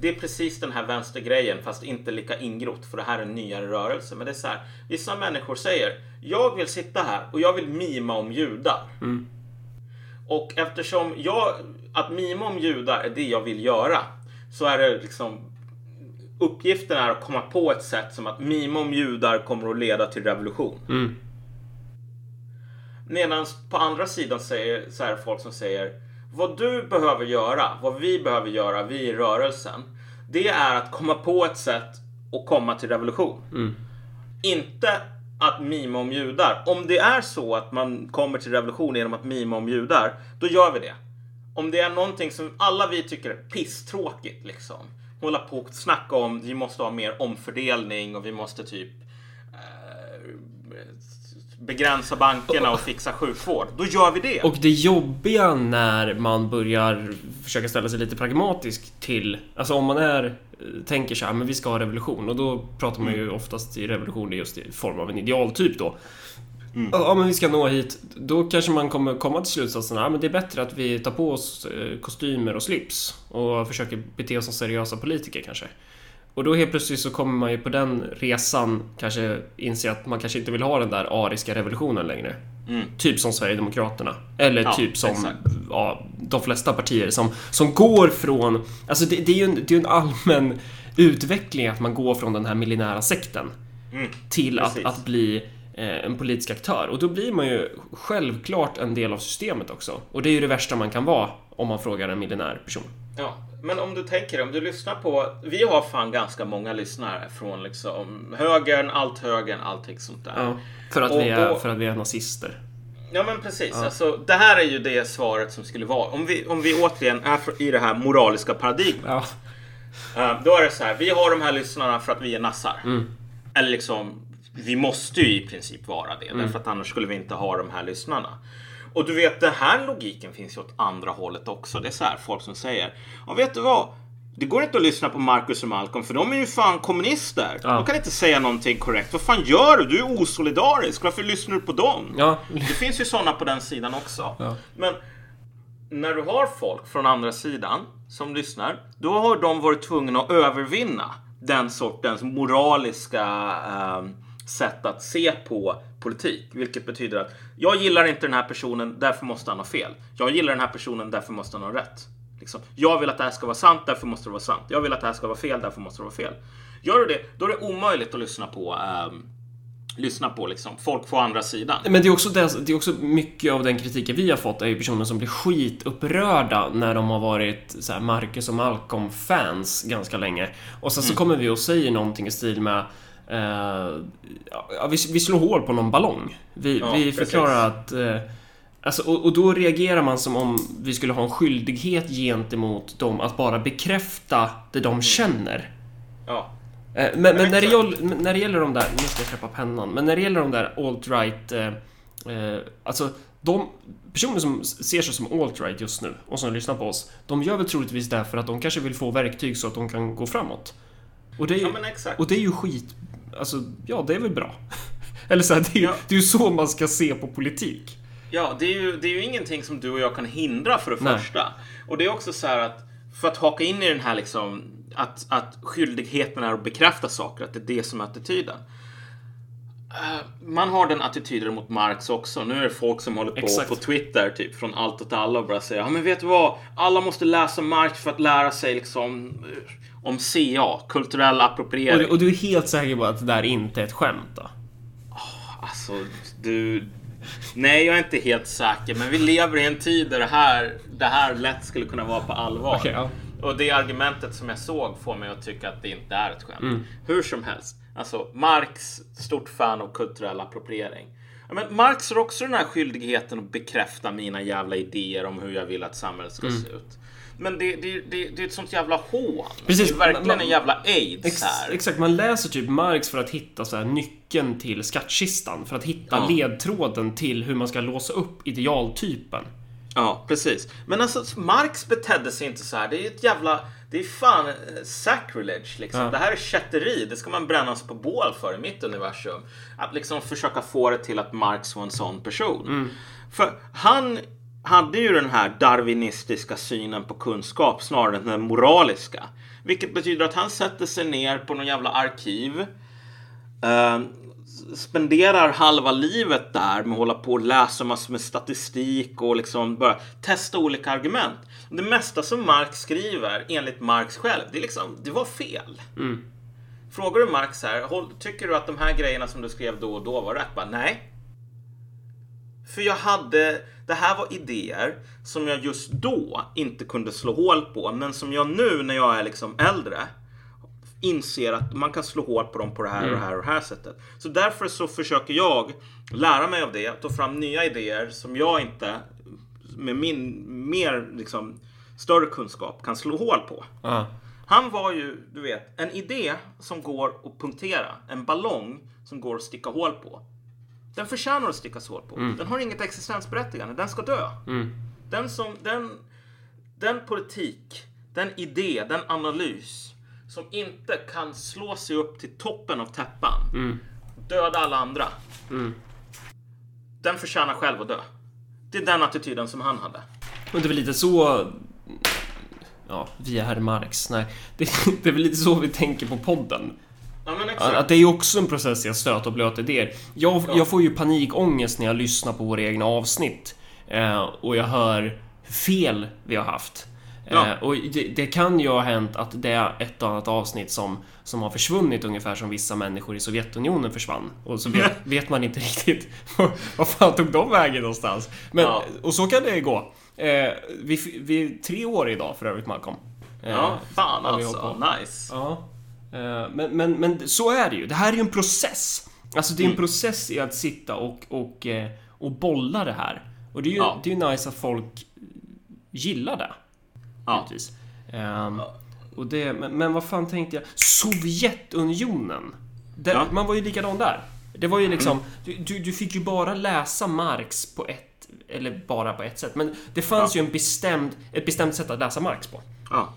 Det är precis den här vänstergrejen, fast inte lika ingrott, för det här är en nyare rörelse. Men det är så här, vissa människor säger, jag vill sitta här och jag vill mima om judar. Och eftersom jag, att mima om judar är det jag vill göra, så är det liksom Uppgiften är att komma på ett sätt som att mima om judar kommer att leda till revolution. Medan på andra sidan säger, så är det folk som säger vad du behöver göra, vad vi behöver göra, vi i rörelsen, det är att komma på ett sätt att komma till revolution. Inte att mima om judar. Om det är så att man kommer till revolution genom att mima om judar, då gör vi det. Om det är någonting som alla vi tycker är pisstråkigt, liksom. Hålla på och snacka om vi måste ha mer omfördelning och vi måste typ begränsa bankerna och fixa sjukvård. Då gör vi det. Och det jobbiga när man börjar försöka ställa sig lite pragmatisk till, alltså om man är, tänker så här, men vi ska ha revolution och då pratar man ju oftast i revolution i just i form av en idealtyp då. Ja, men vi ska nå hit. Då kanske man kommer komma till slutsatsen att men det är bättre att vi tar på oss eh, kostymer och slips och försöker bete oss som seriösa politiker kanske. Och då helt plötsligt så kommer man ju på den resan kanske inse att man kanske inte vill ha den där ariska revolutionen längre. Typ som Sverigedemokraterna. Eller Ja, typ som exakt. ja, de flesta partier som, som går från... Alltså det, det är ju en, det är en allmän utveckling att man går från den här millinära sekten till att, precis. att bli eh, en politisk aktör. Och då blir man ju självklart en del av systemet också. Och det är ju det värsta man kan vara om man frågar en miljonär person. Ja, men om du tänker, om du lyssnar på... Vi har fan ganska många lyssnare från liksom högern, allt högern, allting sånt där. Ja, för, att Och vi är, då- för att vi är nazister. Ja men precis. Alltså, det här är ju det svaret som skulle vara. Om vi, om vi återigen är i det här moraliska paradigmet. Ja. eh, då är det så här. Vi har de här lyssnarna för att vi är nassar. Eller liksom, vi måste ju i princip vara det. Därför att annars skulle vi inte ha de här lyssnarna. Och du vet, den här logiken finns ju åt andra hållet också. Det är så här folk som säger. Ja, vet du vad? Det går inte att lyssna på Marcus och Malcolm för de är ju fan kommunister. Ja. De kan inte säga någonting korrekt. Vad fan gör du? Du är osolidarisk. Varför lyssnar du på dem? Ja, Det finns ju sådana på den sidan också. Ja. Men när du har folk från andra sidan som lyssnar, då har de varit tvungna att övervinna den sortens moraliska ehm, sätt att se på politik. Vilket betyder att jag gillar inte den här personen, därför måste han ha fel. Jag gillar den här personen, därför måste han ha rätt. Liksom. Jag vill att det här ska vara sant, därför måste det vara sant. Jag vill att det här ska vara fel, därför måste det vara fel. Gör du det, då är det omöjligt att lyssna på ehm, lyssna på liksom. Folk på andra sidan. Men det är, också det, det är också mycket av den kritiken vi har fått är ju personer som blir skitupprörda när de har varit så här Marcus och Malcolm-fans ganska länge. Och sen så kommer vi och säger någonting i stil med ja, vi, vi slår hål på någon ballong. Vi, Ja, vi precis. förklarar att eh, Alltså, och, och då reagerar man som om vi skulle ha en skyldighet gentemot dem att bara bekräfta det de känner. Ja. Eh, Men, men när, det gäller, när det gäller de där, nu ska jag släppa pennan, men när det gäller de där alt-right, eh, eh, alltså de personer som ser sig som alt-right just nu och som lyssnar på oss, de gör väl troligtvis det för att de kanske vill få verktyg så att de kan gå framåt. Och det är ju, Ja, men och det är ju skit, alltså ja, det är väl bra. Eller så här, det är ju Ja. det är ju så man ska se på politik. Ja, det är, ju, det är ju ingenting som du och jag kan hindra för det Nej. första. Och det är också så här att för att haka in i den här liksom att, att skyldigheten är att bekräfta saker, att det är det som är attityden. Eh, Man har den attityden mot Marx också. Nu är det folk som håller på Exakt. på Twitter, typ från allt åt alla och bara säger ja men vet du vad? Alla måste läsa Marx för att lära sig liksom om CA, kulturell Och appropriering. du, och du är helt säker på att det där inte är ett skämt då? Alltså, du... Nej, jag är inte helt säker, men vi lever i en tid där det här, det här lätt skulle kunna vara på allvar. Okej, ja. Och det argumentet som jag såg får mig att tycka att det inte är ett skämt. Mm. Hur som helst. Alltså, Marx, stort fan av kulturell appropriering. Men Marx har också den här skyldigheten att bekräfta mina jävla idéer om hur jag vill att samhället ska Mm. se ut. Men det, det, det, det är ett sånt jävla hån. Precis. Det är verkligen Man- en jävla aids Ex, här. exakt, man läser typ Marx för att hitta så här nyckeln till skattkistan. För att hitta Ja. ledtråden till hur man ska låsa upp idealtypen. Ja, precis. Men alltså, Marx betedde sig inte så här. Det är ett jävla... Det är fan eh, sacrilege liksom. Ja. Det här är kätteri. Det ska man brännas på bål för i mitt universum. Att liksom försöka få det till att Marx var en sån person. För han hade ju den här darwinistiska synen på kunskap snarare än den moraliska. Vilket betyder att han sätter sig ner på någon jävla arkiv. Eh, spenderar halva livet där med att hålla på och läsa massor med statistik och liksom bara testa olika argument. Det mesta som Marx skriver, enligt Marx själv, det är liksom, det var fel. Frågar du Marx här, tycker du att de här grejerna som du skrev då och då var rätt? Bara, nej. För jag hade, det här var idéer som jag just då inte kunde slå hål på, men som jag nu när jag är liksom äldre inser att man kan slå hål på dem på det här och det här och det här sättet. Så därför så försöker jag lära mig av det, ta fram nya idéer som jag inte med min mer liksom större kunskap kan slå hål på. Ja. Han var ju, du vet, en idé som går att punktera. En ballong som går att sticka hål på. Den förtjänar att stickas hål på. Den har inget existensberättigande. Den ska dö. Den, som, den, den politik, den idé, den analys som inte kan slå sig upp till toppen av täppan, döda alla andra. Den förtjänar själv att dö. Det är den attityden som han hade. Och det är väl lite så... Ja, vi är herr Marx. Nej, det, det är väl lite så vi tänker på podden. Ja, men exakt. Att det är ju också en process i att stöta och blöta idéer. Jag, jag får ju panikångest när jag lyssnar på våra egna avsnitt. Eh, och jag hör fel vi har haft. Ja. Eh, och det, det kan ju ha hänt att det är ett och annat avsnitt som, som har försvunnit ungefär som vissa människor i Sovjetunionen försvann. Och så vet, vet man inte riktigt vad fan tog de vägen någonstans. Men, Ja. Och så kan det gå. Eh, vi, vi är tre år idag för övrigt Malcolm. Eh, Ja, fan alltså. Nice. Ja. Eh, Men, men, men så är det ju. Det här är ju en process. Alltså det är en Mm. process i att sitta och, och, eh, och bolla det här. Och det är ju, Ja. det är ju nice att folk gillar det. Ja. Givetvis. Ehm, och det, men, men vad fan tänkte jag? Sovjetunionen! Det, Ja. Man var ju likadan där. Det var ju liksom... Du, du, du fick ju bara läsa Marx på ett... Eller bara på ett sätt. Men det fanns ju en bestämd, ett bestämt sätt att läsa Marx på. Ja.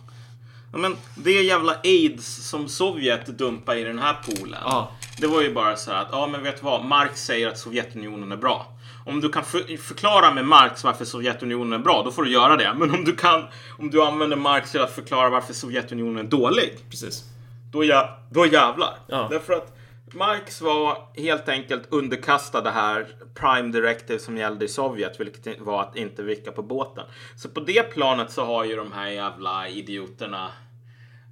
Ja. Men det jävla aids som Sovjet dumpade i den här poolen. Ja. Det var ju bara så här att, ja men vet du vad? Marx säger att Sovjetunionen är bra. Om du kan för förklara med Marx varför Sovjetunionen är bra, då får du göra det. Men om du kan, om du använder Marx till att förklara varför Sovjetunionen är dålig, Precis. då, jä då jävlar. Ja. Därför att Marx var helt enkelt underkastad det här Prime Directive som gällde i Sovjet, vilket var att inte vicka på båten. Så på det planet så har ju de här jävla idioterna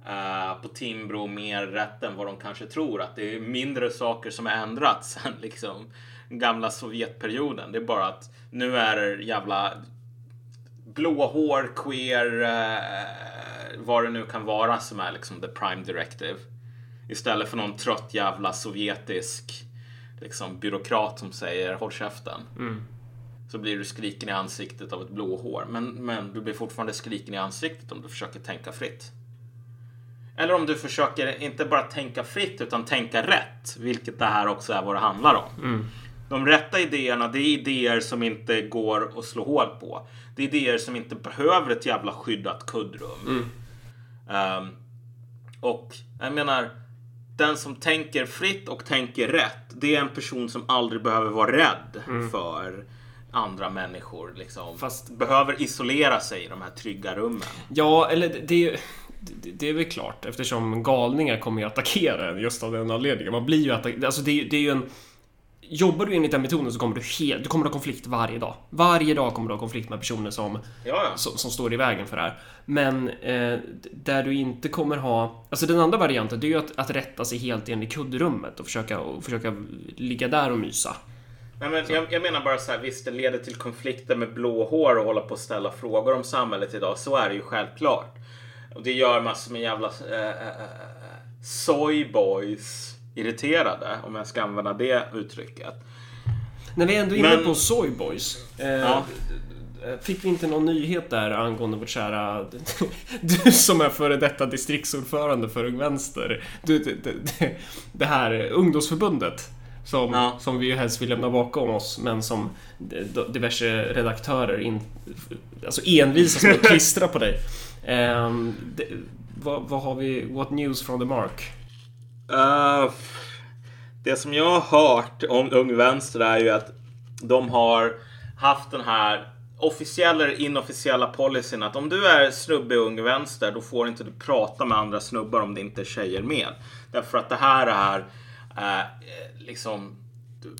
eh, på Timbro mer rätt än vad de kanske tror. Att det är mindre saker som har ändrats än liksom gamla Sovjetperioden. Det är bara att nu är det jävla blåhår, queer, eh, vad det nu kan vara som är liksom the prime directive. Istället för någon trött jävla sovjetisk liksom, byråkrat som säger håll käften. Så blir du skriken i ansiktet av ett blåhår. Men, men du blir fortfarande skriken i ansiktet om du försöker tänka fritt. Eller om du försöker inte bara tänka fritt utan tänka rätt. Vilket det här också är vad det handlar om. De rätta idéerna, det är idéer som inte går att slå hål på. Det är idéer som inte behöver ett jävla skyddat kuddrum. Ehm, och jag menar, den som tänker fritt och tänker rätt, det är en person som aldrig behöver vara rädd för andra människor. Liksom. Fast- Behöver isolera sig i de här trygga rummen. Ja, eller det, det, det, det är väl klart eftersom galningar kommer ju attackera en just av den anledningen. Man blir ju attackerad. Alltså det, det är ju en... Jobbar du enligt den metoden så kommer du, helt, du kommer ha konflikt varje dag. Varje dag kommer du ha konflikt med personer som, Ja, som, som står i vägen för det här. Men eh, där du inte kommer ha... Alltså den andra varianten, det är ju att, att rätta sig helt in i kuddrummet och försöka, och försöka ligga där och mysa. Nej, men jag, jag menar bara så här, visst det leder till konflikter med blåhår och hålla på och ställa frågor om samhället idag. Så är det ju självklart. Och det gör massor med jävla äh, äh, soyboys irriterade, om jag ska använda det uttrycket. När vi är ändå är inne Men- på Soyboys. Eh, Ja. Fick vi inte någon nyhet där angående vårt kära... Du som är före detta distriktsordförande för Ung Vänster. Du, det, det, det här ungdomsförbundet. Som, Ja. som vi ju helst vill lämna bakom oss men som diverse redaktörer in, alltså envisas med att klistra på dig. Ehm, det, vad, vad har vi? What news from the mark? Uh, det som jag har hört om Ung Vänster är ju att de har haft den här officiella eller inofficiella policyn att om du är snubbe i Ung Vänster då får inte du prata med andra snubbar om det inte är tjejer med. Därför att det här är eh, liksom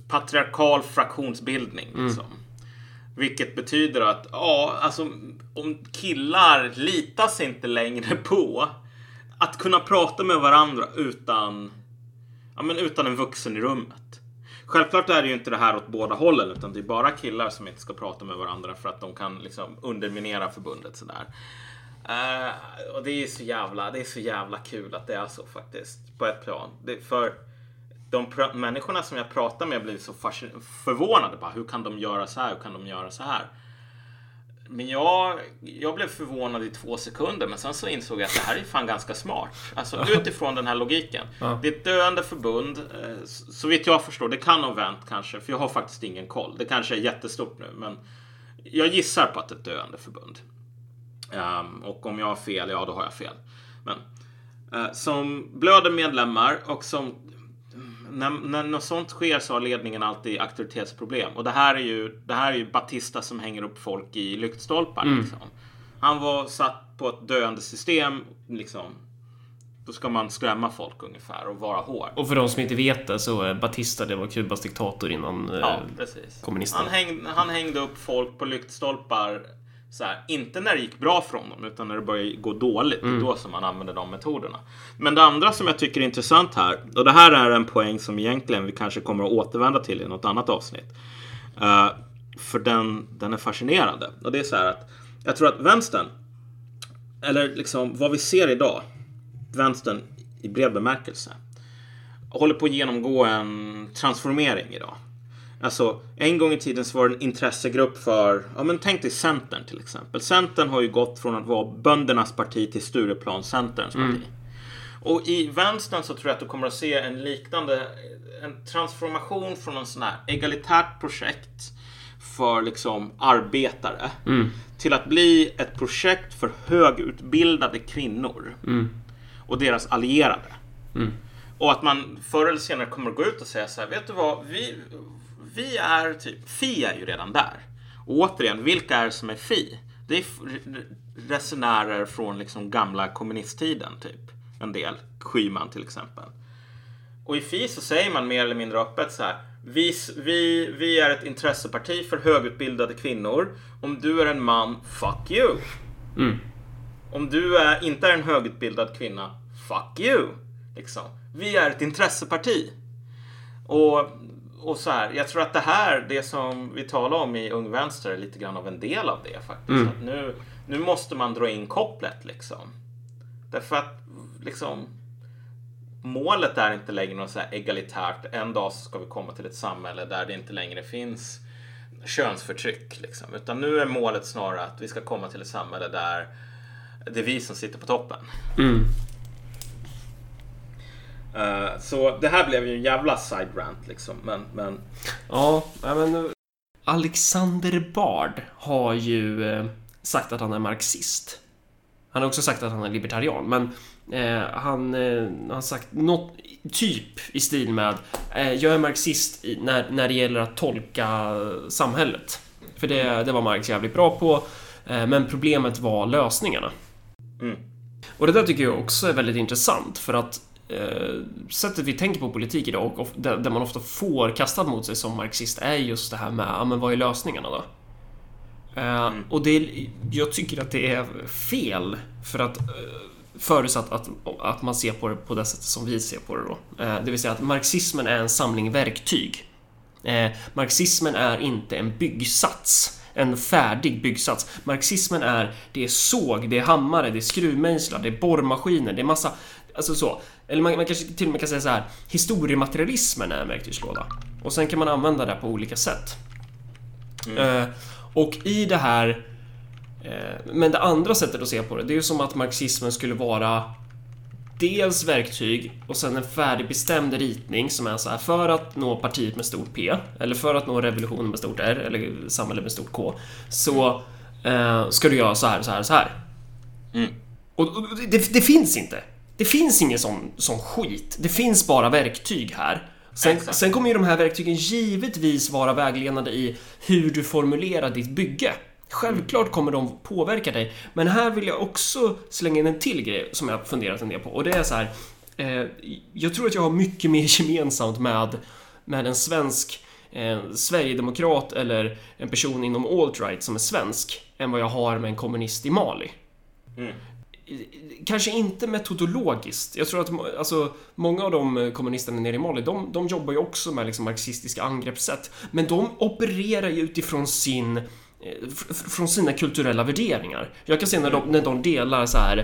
patriarkal fraktionsbildning. Liksom. Vilket betyder att ja, alltså, om killar litas inte längre på att kunna prata med varandra utan, ja, men utan en vuxen i rummet. Självklart är det ju inte det här åt båda hållen utan det är bara killar som inte ska prata med varandra för att de kan liksom underminera förbundet sådär. Uh, och det är så jävla, det är så jävla kul att det är så faktiskt på ett plan. Det, för de pr- människorna som jag pratar med blir så fascin- förvånade. Bara, hur kan de göra så här? Hur kan de göra så här? Men jag, jag blev förvånad i två sekunder, men sen så insåg jag att det här är fan ganska smart. Alltså utifrån den här logiken. Ja. Det är ett döende förbund. eh, Så vitt jag förstår, det kan ha vänt kanske, för jag har faktiskt ingen koll. Det kanske är jättestort nu, men jag gissar på att det är ett döende förbund. Ehm, och om jag har fel, ja då har jag fel. Men eh, som blöder medlemmar och som när, när något sånt sker så har ledningen alltid auktoritetsproblem. Och det här är ju, det här är ju Batista som hänger upp folk i lyktstolpar. Liksom. Han var satt på ett döende system. Liksom. Då ska man skrämma folk ungefär och vara hård. Och för de som inte vet det så är Batista det var Kubas diktator innan eh, Ja, precis. kommunisterna. Han hängde, han hängde upp folk på lyktstolpar. Så här, inte när det gick bra för honom, utan när det började gå dåligt. Är då som man använder de metoderna. Men det andra som jag tycker är intressant här, och det här är en poäng som egentligen vi kanske kommer att återvända till i något annat avsnitt. Eh, för den, den är fascinerande. Och det är så här att jag tror att vänstern, eller liksom vad vi ser idag, vänstern i bred bemärkelse, håller på att genomgå en transformering idag. Alltså, en gång i tiden så var det en intressegrupp för, ja men tänk dig Centern till exempel. Centern har ju gått från att vara böndernas parti till Stureplanscenterns parti. Och i vänstern så tror jag att du kommer att se en liknande, en transformation från en sån här egalitärt projekt för liksom arbetare till att bli ett projekt för högutbildade kvinnor och deras allierade. Och att man förr eller senare kommer att gå ut och säga så här, vet du vad, vi, vi är typ, Fi är ju redan där. Och återigen, vilka är som är Fi? Det är resenärer från liksom gamla kommunisttiden, typ. En del. Schyman till exempel. Och i Fi så säger man mer eller mindre öppet så här. Vi, vi, vi är ett intresseparti för högutbildade kvinnor. Om du är en man, fuck you. Om du är, inte är en högutbildad kvinna, fuck you. Liksom. Vi är ett intresseparti. Och, och så här, jag tror att det här, det som vi talar om i Ung Vänster, är lite grann av en del av det faktiskt. Mm. Att nu, nu måste man dra in kopplet liksom. Därför att liksom målet är inte längre något så här egalitärt. En dag så ska vi komma till ett samhälle där det inte längre finns könsförtryck. Liksom. Utan nu är målet snarare att vi ska komma till ett samhälle där det är vi som sitter på toppen. Mm. Eh, så det här blev ju en jävla side rant liksom. Men, men Ja, men Alexander Bard har ju eh, sagt att han är marxist. Han har också sagt att han är libertarian, men eh, han eh, har sagt något typ i stil med eh, jag är marxist i, när, när det gäller att tolka samhället. För det, det var Marx jävligt bra på, eh, men problemet var lösningarna. mm, Och det där tycker jag också är väldigt intressant för att sättet vi tänker på politik idag och där, man ofta får kastad mot sig som marxist är just det här med, ja men vad är lösningarna då? Eh, Och det, jag tycker att det är fel för att eh, förutsatt att, att man ser på det på det sättet som vi ser på det då. Eh, det vill säga att marxismen är en samling verktyg. Eh, marxismen är inte en byggsats, en färdig byggsats. Marxismen är, det är såg, det är hammare, det är skruvmejslar, det är borrmaskiner, det är massa, alltså så. Eller man, man kanske till och med kan säga så här, historiematerialismen är en verktygslåda. Och sen kan man använda det på olika sätt. Eh, och i det här eh, men det andra sättet att se på det, det är ju som att marxismen skulle vara dels verktyg och sen en färdigbestämd ritning som är så här för att nå partiet med stort P eller för att nå revolutionen med stort R eller samhället med stort K så eh, ska du göra så här, så här, så här. Mm. Och, och det, det finns inte. Det finns ingen sån, sån skit. Det finns bara verktyg här. Sen, sen kommer ju de här verktygen givetvis vara vägledande i hur du formulerar ditt bygge. Självklart kommer de påverka dig, men här vill jag också slänga in en till grej som jag funderat en del på och det är så här. Eh, jag tror att jag har mycket mer gemensamt med, med en svensk eh, sverigedemokrat eller en person inom alt-right som är svensk än vad jag har med en kommunist i Mali. Mm. Kanske inte metodologiskt. Jag tror att alltså, många av de eh, kommunisterna nere i Mali, de, de jobbar ju också med liksom, marxistiska angreppssätt. Men de opererar ju utifrån sin eh, från sina kulturella värderingar. Jag kan se när de, när de delar så här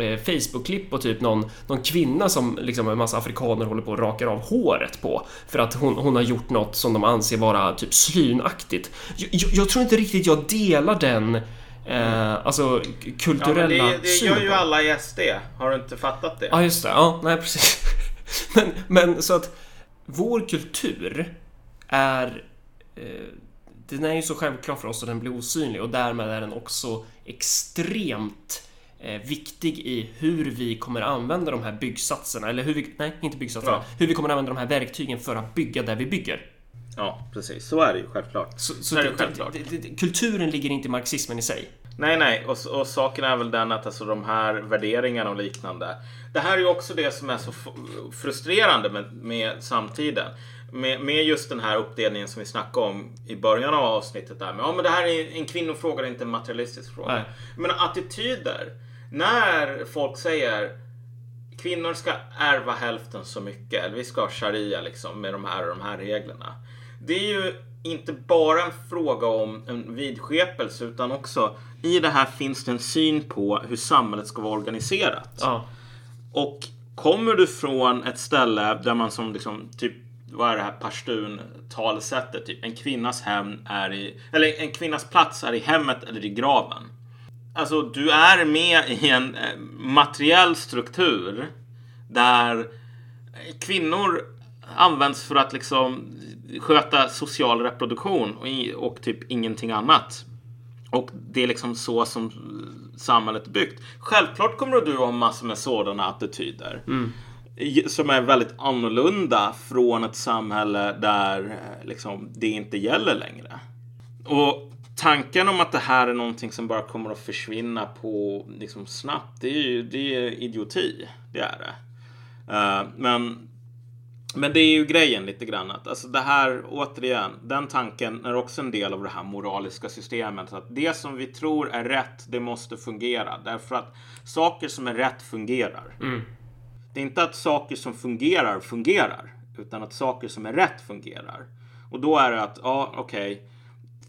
eh, Facebook-klipp på typ någon, någon kvinna som liksom en massa afrikaner håller på och rakar av håret på för att hon, hon har gjort något som de anser vara typ slynaktigt. Jag, jag, jag tror inte riktigt jag delar den eh, alltså k- ja, kulturella det, det gör ju alla i SD. Har du inte fattat det? Ja, just det. Ja, nej precis. Men, men så att vår kultur är... Eh, den är ju så självklar för oss och den blir osynlig och därmed är den också extremt eh, viktig i hur vi kommer använda de här byggsatserna, eller hur vi, nej inte byggsatserna, Ja. hur vi kommer använda de här verktygen för att bygga där vi bygger. Ja, precis. Så är det ju självklart. Så, så Så är det det- självklart. det- det- det- kulturen ligger inte i marxismen i sig. Nej, nej. Och, och saken är väl den att alltså, de här värderingarna och liknande. Det här är ju också det som är så frustrerande med, med samtiden. Med, med just den här uppdelningen som vi snackade om i början av avsnittet. Där med, ja, men det här är en kvinnofråga, det är inte en materialistisk fråga. Nej. Men attityder. När folk säger kvinnor ska ärva hälften så mycket, eller vi ska ha sharia liksom med de här och de här reglerna. Det är ju inte bara en fråga om en vidskepelse utan också i det här finns det en syn på hur samhället ska vara organiserat. Ja. Och kommer du från ett ställe där man som liksom typ vad är det här pashtun-talsättet? Typ, en kvinnas hem är i, eller en kvinnas plats är i hemmet eller i graven. Alltså, du är med i en eh, materiell struktur där kvinnor används för att liksom sköta social reproduktion och, och typ ingenting annat. Och det är liksom så som samhället är byggt. Självklart kommer du ha massor med sådana attityder. I- Som är väldigt annorlunda från ett samhälle där eh, liksom, det inte gäller längre. Och tanken om att det här är någonting som bara kommer att försvinna på liksom, snabbt, det är ju det är idioti. Det är det. Eh, men Men det är ju grejen lite grann att alltså det här återigen, den tanken är också en del av det här moraliska systemet. Att det som vi tror är rätt, det måste fungera. Därför att saker som är rätt fungerar. Det är inte att saker som fungerar fungerar, utan att saker som är rätt fungerar. Och då är det att, ja okej,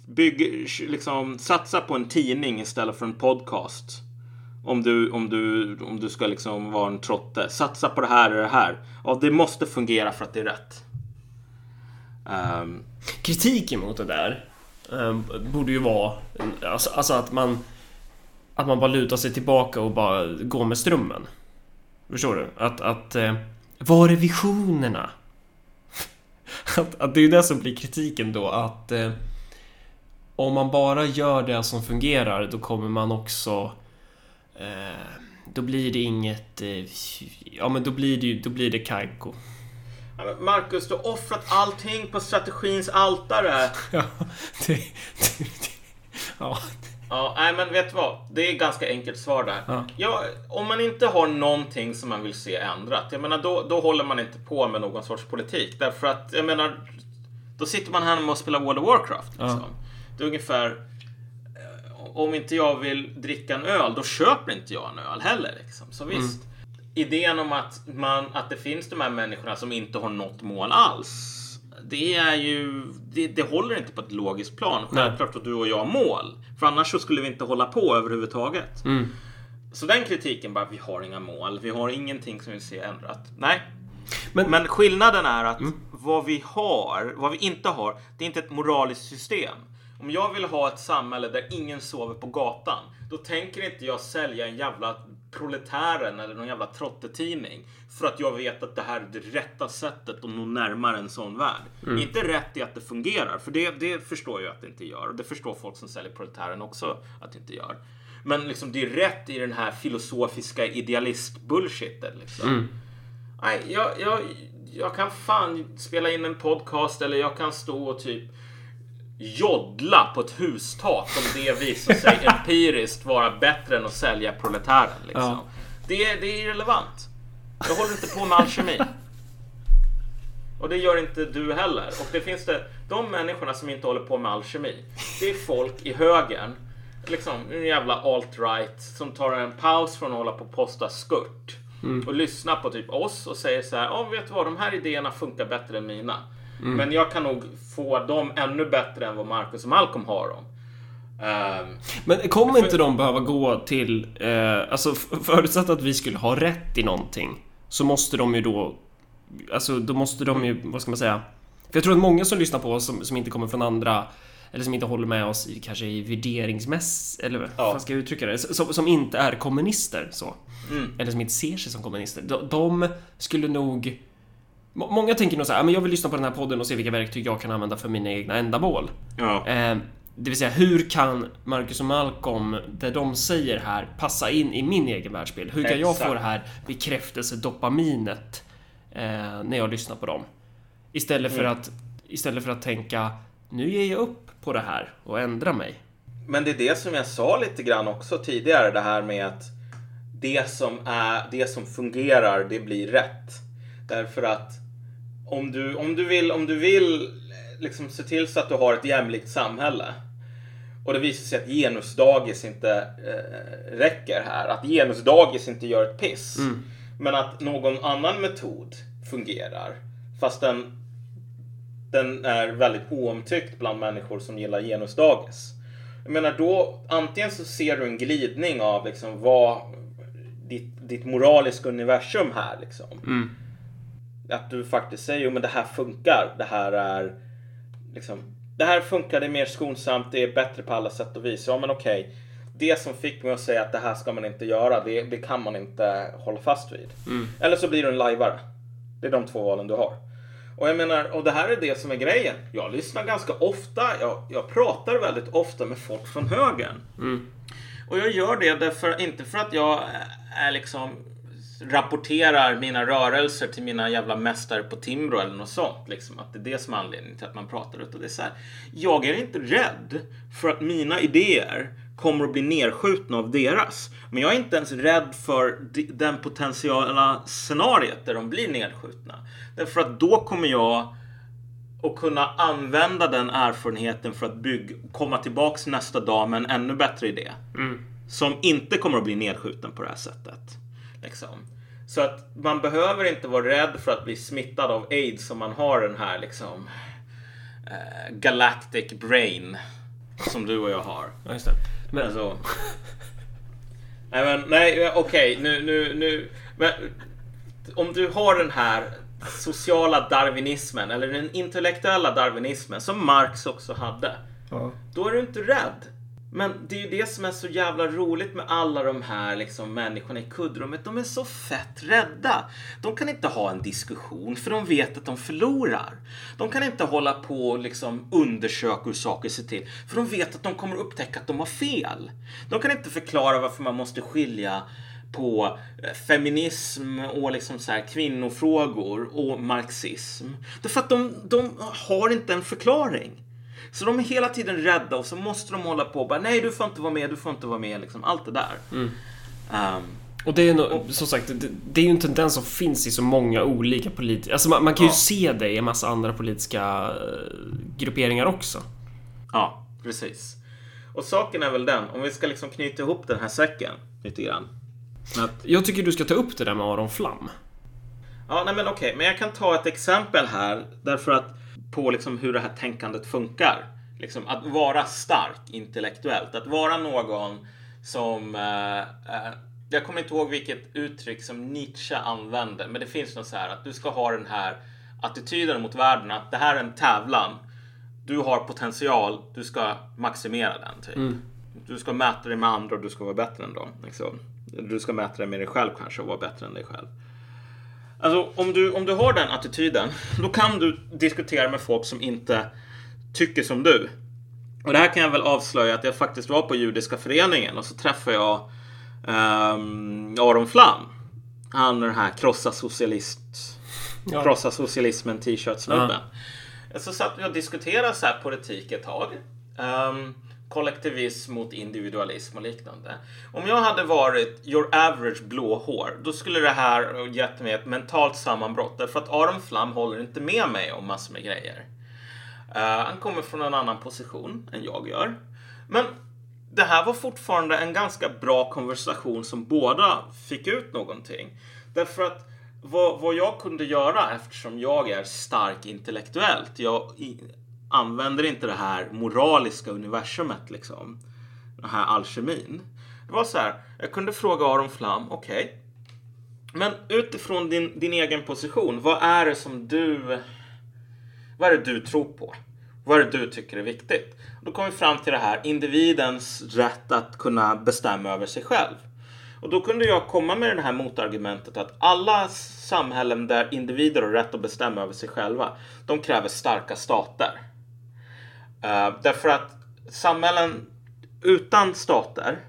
bygg, liksom, satsa på en tidning istället för en podcast. Om du, om du, om du ska liksom vara en trotte. Satsa på det här och det här. Ja, det måste fungera för att det är rätt. Ehm. Um. Kritiken mot det där um, borde ju vara alltså, alltså att man att man bara lutar sig tillbaka och bara går med strömmen. Förstår du? Att, att eh, var är visionerna? att, att det är ju det som blir kritiken då att eh, om man bara gör det som fungerar då kommer man också då blir det inget eh, ja men då blir det ju då blir det Kaiko. ja, Marcus, du har offrat allting på strategins altare. Ja, det, det, det, ja, Ja, nej men vet du vad? Det är ganska enkelt svar där. Ja. Ja, om man inte har någonting som man vill se ändrat, jag menar då, då håller man inte på med någon sorts politik. Därför att, jag menar, då sitter man här och spelar World of Warcraft. Liksom. Det är ungefär, eh, om inte jag vill dricka en öl, då köper inte jag en öl heller. Liksom. Så visst, idén om att, man, att det finns de här människorna som inte har något mål alls. Det är ju, det, det håller inte på ett logiskt plan. Självklart att du och jag har mål. För annars så skulle vi inte hålla på överhuvudtaget. Så den kritiken bara, vi har inga mål, vi har ingenting som vi ser ändrat. Nej. Men- Men, skillnaden är att vad vi har, vad vi inte har, det är inte ett moraliskt system. Om jag vill ha ett samhälle där ingen sover på gatan, då tänker inte jag sälja en jävla proletären eller någon jävla trottetidning för att jag vet att det här är det rätta sättet att nå närmare en sån värld. Inte rätt i att det fungerar, för det, det förstår jag att det inte gör. Och det förstår folk som säljer proletären också att det inte gör. Men liksom det är rätt i den här filosofiska idealist-bullshiten. Liksom. Nej, jag, jag, jag kan fan spela in en podcast eller jag kan stå och typ joddla på ett hustak om det visar sig empiriskt vara bättre än att sälja proletären. Liksom. Ja. Det, är- det är irrelevant. Jag håller inte på med alkemi. Och det gör inte du heller. Och det finns det, de människorna som inte håller på med alkemi, det är folk i högern, liksom en jävla alt-right, som tar en paus från att hålla på och posta skurt. Och lyssnar på typ oss och säger så här, ja vet du vad, de här idéerna funkar bättre än mina. Men jag kan nog få dem ännu bättre än vad Marcus och Malcolm har dem. Ehm, Men kommer inte de behöva gå till... Eh, alltså förutsatt att vi skulle ha rätt i någonting så måste de ju då... Alltså då måste de ju, vad ska man säga? För jag tror att många som lyssnar på oss som, som inte kommer från andra eller som inte håller med oss i, kanske i värderingsmäss... Eller Ja. fan ska jag uttrycka det? Som, som inte är kommunister så. Eller som inte ser sig som kommunister. De, de skulle nog... må- Många tänker nog så här, "Ja, men jag vill lyssna på den här podden och se vilka verktyg jag kan använda för mina egna ändamål. ja. Eh, det vill säga, hur kan Marcus och Malcolm, det de säger här, passa in i min egen världsbild? Hur kan jag Exakt. få det här bekräftelsedopaminet eh, när jag lyssnar på dem? Istället för, Mm. att, istället för att tänka, nu ger jag upp på det här och ändrar mig. Men det är det som jag sa lite grann också tidigare, det här med att det som, är, det som fungerar, det blir rätt. Därför att om du, om du vill, om du vill liksom se till så att du har ett jämlikt samhälle. Och det visar sig att genusdagis inte eh, räcker här, att genusdagis inte gör ett piss, men att någon annan metod fungerar, fast den den är väldigt oomtyckt bland människor som gillar genusdagis. Jag menar då, antingen så ser du en glidning av liksom vad ditt, ditt moraliska universum här liksom. Att du faktiskt säger, jo men det här funkar, det här är liksom, det här funkar, det är mer skonsamt, det är bättre på alla sätt och vis. Ja men okej, det som fick mig att säga att det här ska man inte göra, det, det kan man inte hålla fast vid. Eller så blir du en lajvare. Det är de två valen du har. Och jag menar, och det här är det som är grejen. Jag lyssnar ganska ofta, jag, jag pratar väldigt ofta med folk från högern. Och jag gör det därför, inte för att jag är liksom rapporterar mina rörelser till mina jävla mästare på Timbro eller något sånt. Liksom, att det är det som är anledningen till att man pratar. Utan det är så här, jag är inte rädd för att mina idéer kommer att bli nedskjutna av deras. Men jag är inte ens rädd för den potentiella scenariet där de blir nedskjutna. Därför att då kommer jag att kunna använda den erfarenheten för att bygga, komma tillbaks nästa dag med en ännu bättre idé. Som inte kommer att bli nedskjuten på det här sättet. Liksom. Så att man behöver inte vara rädd för att bli smittad av aids om man har den här liksom eh, galactic brain som du och jag har. Ja, just det. Men, Alltså. Nej, men nej, okej, nu, nu, nu. Men, om du har den här sociala darwinismen eller den intellektuella darwinismen som Marx också hade. ja. Då är du inte rädd. Men det är ju det som är så jävla roligt med alla de här liksom, människorna i kuddrummet. De är så fett rädda. De kan inte ha en diskussion för de vet att de förlorar. De kan inte hålla på och liksom undersöka hur saker ser till för de vet att de kommer upptäcka att de har fel. De kan inte förklara varför man måste skilja på eh, feminism och liksom så här kvinnofrågor och marxism. Därför att de, de har inte en förklaring. Så de är hela tiden rädda och så måste de hålla på och bara nej du får inte vara med, du får inte vara med, liksom allt det där. Ehm, Och det är nog, som sagt, det, det är ju en tendens som finns i så många olika politiska... Alltså man, man kan ju Ja. se det i en massa andra politiska eh, grupperingar också. ja, precis. Och saken är väl den, om vi ska liksom knyta ihop den här säcken lite grann. Att, Jag tycker du ska ta upp det där med Aron Flam. ja, nej men okej, men jag kan ta ett exempel här därför att på liksom hur det här tänkandet funkar. Liksom att vara stark intellektuellt, att vara någon som eh, eh, jag kommer inte ihåg vilket uttryck som Nietzsche använde, men det finns något så här att du ska ha den här attityden mot världen att det här är en tävlan. Du har potential, du ska maximera den. Typ. Du ska mäta dig med andra och du ska vara bättre än dem. Liksom. Du ska mäta dig med dig själv kanske och vara bättre än dig själv. Alltså om du, om du har den attityden, då kan du diskutera med folk som inte tycker som du. Och det här kan jag väl avslöja att jag faktiskt var på Judiska föreningen och så träffade jag ehm, Aron Flam. Han är den här krossa socialist, Ja. krossa socialismen t-shirt-snubben. Så satt vi och diskuterade så här politik ett tag. Ehm, kollektivism mot individualism och liknande. Om jag hade varit your average blåhår, då skulle det här gett mig ett mentalt sammanbrott. Därför att Aron Flam håller inte med mig om massor med grejer. Uh, han kommer från en annan position än jag gör. Men det här var fortfarande en ganska bra konversation som båda fick ut någonting. Därför att vad, vad jag kunde göra eftersom jag är stark intellektuellt. Jag använder inte det här moraliska universumet liksom. Den här alkemin. Det var så här. Jag kunde fråga Aron Flam. Okej. Men utifrån din, din egen position. Vad är det som du vad är det du tror på? Vad är det du tycker är viktigt? Då kommer vi fram till det här individens rätt att kunna bestämma över sig själv. Och då kunde jag komma med det här motargumentet att alla samhällen där individer har rätt att bestämma över sig själva, de kräver starka stater. Eh, därför att samhällen utan stater,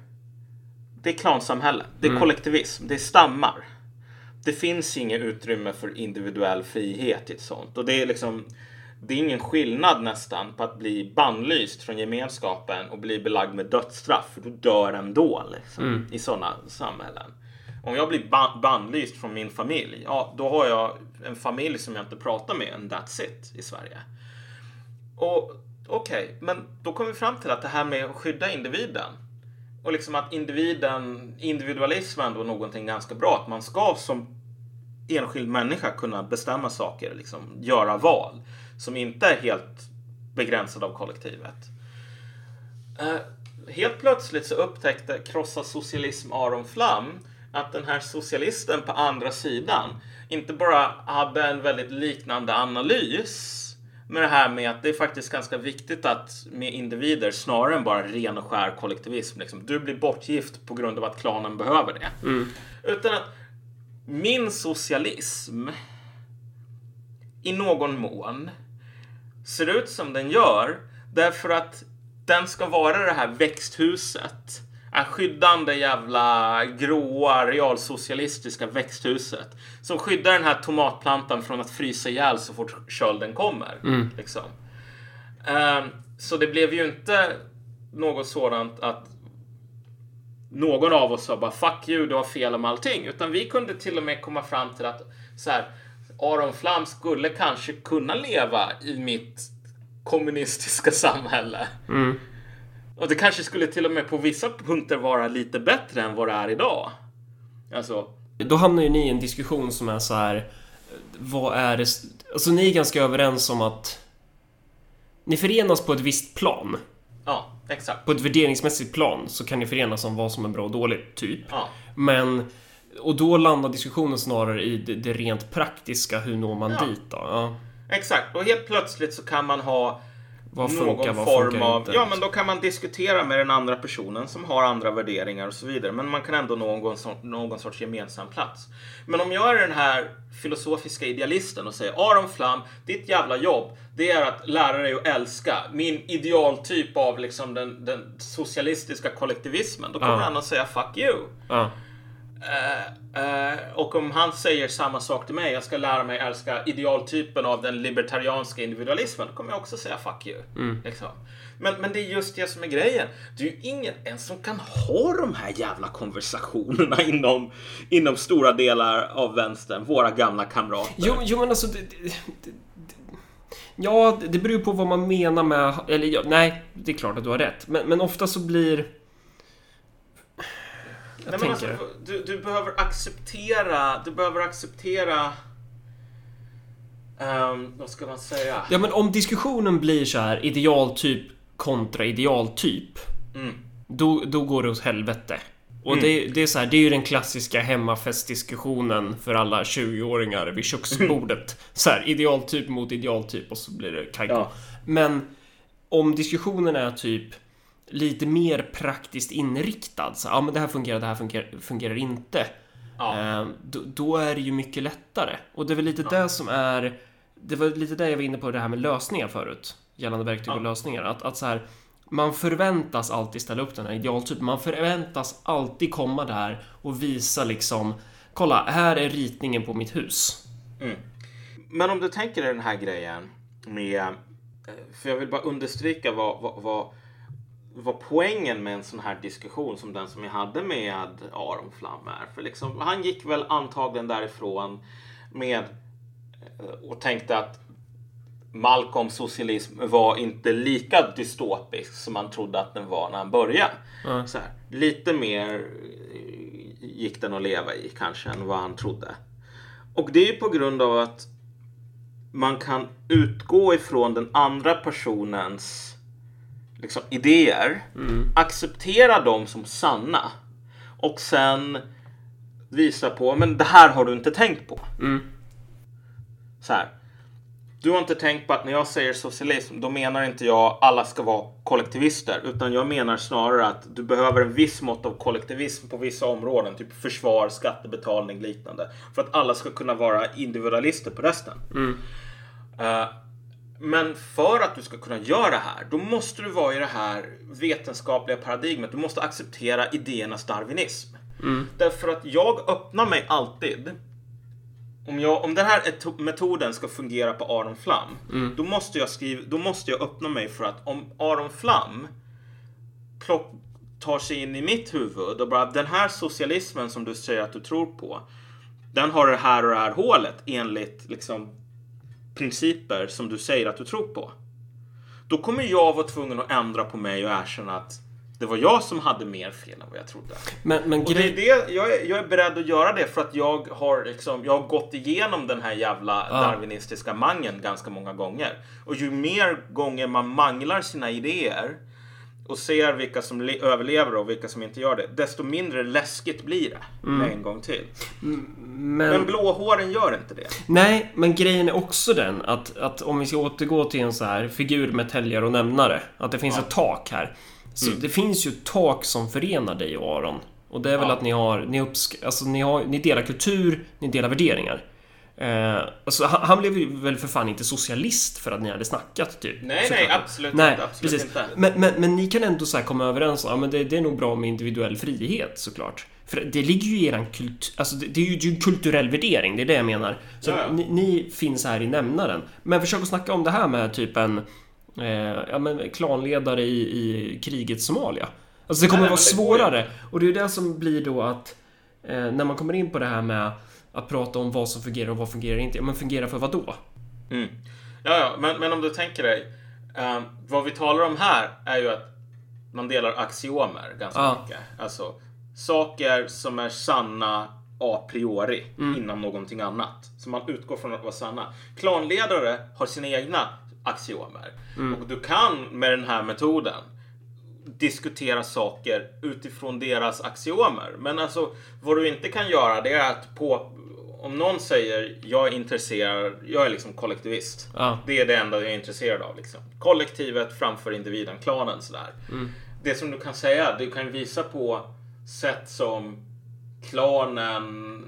det är klansamhällen, det är kollektivism, det är stammar. Det finns inget utrymme för individuell frihet i ett sånt. Och det är liksom det är ingen skillnad nästan på att bli bannlyst från gemenskapen och bli belagd med dödsstraff. För du dör ändå liksom, i sådana samhällen. Om jag blir ban- bannlyst från min familj, ja då har jag en familj som jag inte pratar med and that's it i Sverige. Och okej, men då kommer vi fram till att det här med att skydda individen och liksom att individen, individualism är någonting ganska bra. Att man ska som enskild människa kunna bestämma saker, liksom göra val som inte är helt begränsade av kollektivet. Eh, helt plötsligt så upptäckte krossa socialism Aron Flam att den här socialisten på andra sidan inte bara hade en väldigt liknande analys med det här med att det är faktiskt ganska viktigt att med individer snarare än bara ren och skär kollektivism. Liksom. Du blir bortgift på grund av att klanen behöver det. Utan att min socialism i någon mån ser ut som den gör därför att den ska vara det här växthuset. Här skyddande jävla gråa realsocialistiska växthuset. Som skyddar den här tomatplantan från att frysa ihjäl så fort kölden kommer. Liksom. Ehm, så det blev ju inte något sådant att någon av oss sa bara fuck you, du har fel om allting. Utan vi kunde till och med komma fram till att så här, Aron Flam skulle kanske kunna leva i mitt kommunistiska samhälle. Och det kanske skulle till och med på vissa punkter vara lite bättre än vad det är idag. Alltså, Då hamnar ju ni i en diskussion som är så här. Vad är det... Alltså ni är ganska överens om att... Ni förenas på ett visst plan. ja, exakt. På ett värderingsmässigt plan så kan ni förenas om vad som är bra och dåligt, typ. Ja, Men... Och då landar diskussionen snarare i det, det rent praktiska. Hur når man Ja. dit då? Ja. exakt. Och helt plötsligt så kan man ha Vad någon funkar, vad form funkar av... inte? Ja, men då kan man diskutera med den andra personen som har andra värderingar och så vidare. Men man kan ändå nå någon, någon sorts gemensam plats. Men om jag är den här filosofiska idealisten och säger Aron Flam, ditt jävla jobb, det är att lära dig att älska. Min idealtyp av liksom den, den socialistiska kollektivismen. Då kommer Ja. han att säga fuck you. Ja. Eh, eh, och om han säger samma sak till mig, jag ska lära mig älska idealtypen av den libertarianska individualismen, då kommer jag också säga fuck you. Liksom. Men, men det är just det som är grejen. Det är ju ingen ens som kan ha de här jävla konversationerna inom, inom stora delar av vänstern, våra gamla kamrater. Jo, jo men alltså... Det, det, det, ja, det beror ju på vad man menar med... Eller ja, nej, det är klart att du har rätt. Men, men ofta så blir... Jag Nej, men tänker... alltså, du, du behöver acceptera, du behöver acceptera ehm, vad ska man säga? Ja, men om diskussionen blir så här idealtyp kontra idealtyp. Mm. Då, då går det åt helvete. Och det, det är så här, det är ju den klassiska hemmafestdiskussionen för alla 20-åringar vid köksbordet. Så här, idealtyp mot idealtyp och så blir det kajko. Ja. Men om diskussionen är typ lite mer praktiskt inriktad. Så, ja, men det här fungerar, det här fungerar, fungerar inte. Ja. Eh, då, då är det ju mycket lättare. Och det är väl lite det som är... Det var lite där jag var inne på det här med lösningar förut. Gällande verktyg och Ja. lösningar. Att, att så här, man förväntas alltid ställa upp den här idealtypen. Man förväntas alltid komma där och visa liksom Kolla, här är ritningen på mitt hus. Men om du tänker dig den här grejen med... eh, För jag vill bara understryka vad, vad, vad, vad poängen med en sån här diskussion som den som jag hade med Aron Flam är. För liksom, han gick väl antagligen därifrån med eh, och tänkte att Malcolms socialism var inte lika dystopisk som man trodde att den var när han började. Så här, lite mer eh, gick den att leva i kanske än vad han trodde. Och det är ju på grund av att man kan utgå ifrån den andra personens liksom, idéer, acceptera dem som sanna och sen visa på, men det här har du inte tänkt på. Så här. Du har inte tänkt på att när jag säger socialism, då menar inte jag alla ska vara kollektivister, utan jag menar snarare att du behöver en viss mått av kollektivism på vissa områden, typ försvar, skattebetalning, liknande, för att alla ska kunna vara individualister på resten. Eh, men för att du ska kunna göra det här, då måste du vara i det här vetenskapliga paradigmet. Du måste acceptera idéernas darwinism. Därför att jag öppnar mig alltid om, jag, om den här eto- metoden ska fungera på Aron Flam, då, måste jag skriva, då måste jag öppna mig för att om Aron Flam plock, tar sig in i mitt huvud och bara den här socialismen som du säger att du tror på, den har det här och det här hålet enligt liksom principer som du säger att du tror på. Då kommer jag vara tvungen att ändra på mig och erkänna att det var jag som hade mer fel än vad jag trodde. Men, men Och det är det, jag, är, jag är beredd att göra det för att jag har, liksom, jag har gått igenom den här jävla Ja. darwinistiska mangeln ganska många gånger. Och ju mer gånger man manglar sina idéer och ser vilka som le- överlever och vilka som inte gör det, desto mindre läskigt blir det Mm. en gång till. Men, Men blåhåren gör inte det. Nej, men grejen är också den att, att om vi ska återgå till en så här figur med täljare och nämnare. Att det finns Ja. ett tak här. Så det finns ju ett tak som förenar dig och Aron. Och det är väl Ja. att ni har, ni, uppsk- alltså, ni har, ni delar kultur, ni delar värderingar. Eh, alltså, han, han blev ju väl för fan inte socialist för att ni hade snackat typ. Nej, nej, absolut Nej, inte. Absolut precis. inte. Men, men, men ni kan ändå så komma överens om att det, det är nog bra med individuell frihet såklart. För det ligger ju i eran kultur... Alltså det, det är ju en kulturell värdering, det är det jag menar. Så Ja, ja. Ni, ni finns här i nämnaren. Men försök att snacka om det här med typ en... Eh, ja men klanledare i, i kriget Somalia. Alltså det kommer Nej, vara men svårare. Och det är ju det som blir då att eh, när man kommer in på det här med att prata om vad som fungerar och vad fungerar inte. Ja, men fungerar för vad då? Mm. Ja, ja, men, men om du tänker dig. eh, vad vi talar om här är ju att man delar axiomer ganska Ja. mycket. Alltså saker som är sanna a priori innan någonting annat. Som man utgår från att vara sanna. Klanledare har sina egna axiomer. Och du kan med den här metoden diskutera saker utifrån deras axiomer. Men alltså vad du inte kan göra det är att på om någon säger jag är intresserad, jag är liksom kollektivist. Ja. Det är det enda jag är intresserad av. Liksom. Kollektivet framför individen, klanen sådär. Det som du kan säga, du kan visa på sätt som klanen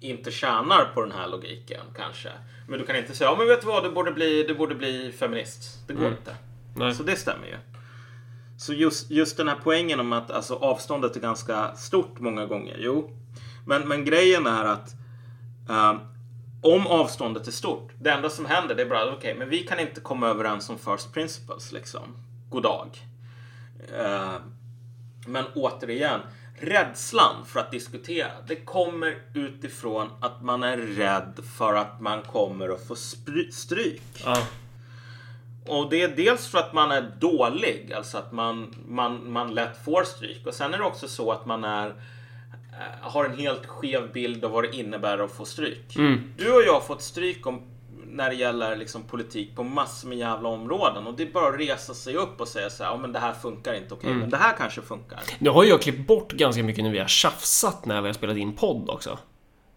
inte tjänar på den här logiken kanske. Men du kan inte säga, ja men vet du vad, du borde bli, du borde bli feminist. Det går inte. Nej. Så det stämmer ju. Så just, just den här poängen om att alltså, avståndet är ganska stort många gånger. Jo, men, men grejen är att ehm, om avståndet är stort, det enda som händer det är bara okej, men vi kan inte komma överens om first principles liksom. God dag. Eh, men återigen, rädslan för att diskutera, det kommer utifrån att man är rädd för att man kommer att få stryk. Ja. Och det är dels för att man är dålig, alltså att man, man, man lätt får stryk. Och sen är det också så att man är, har en helt skev bild av vad det innebär att få stryk. Du och jag har fått stryk om, när det gäller liksom politik på massor med jävla områden. Och det är bara att resa sig upp och säga så här, ja men det här funkar inte, okej, men det här kanske funkar. Nu har jag klippt bort ganska mycket när vi har tjafsat när vi har spelat in podd också.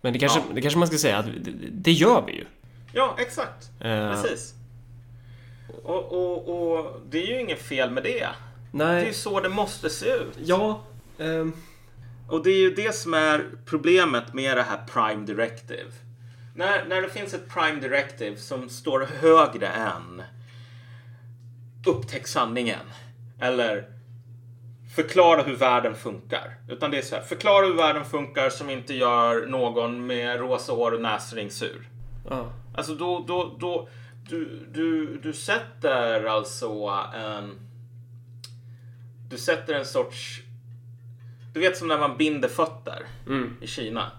Men det kanske, Ja. det kanske man ska säga att det, det gör vi ju. Ja, exakt. Eh. Precis. Och, och, och det är ju inget fel med det. Det är ju Nej. så det måste se ut. Ja. ehm, Och det är ju det som är problemet med det här Prime Directive. När, när det finns ett Prime Directive som står högre än Upptäck sanningen. Eller Förklara hur världen funkar. Utan det är så här. Förklara hur världen funkar som inte gör någon med rosa hår och näsring sur. ja. Alltså då, då, då du, du, du sätter alltså en... Du sätter en sorts... Du vet som när man binder fötter i Kina.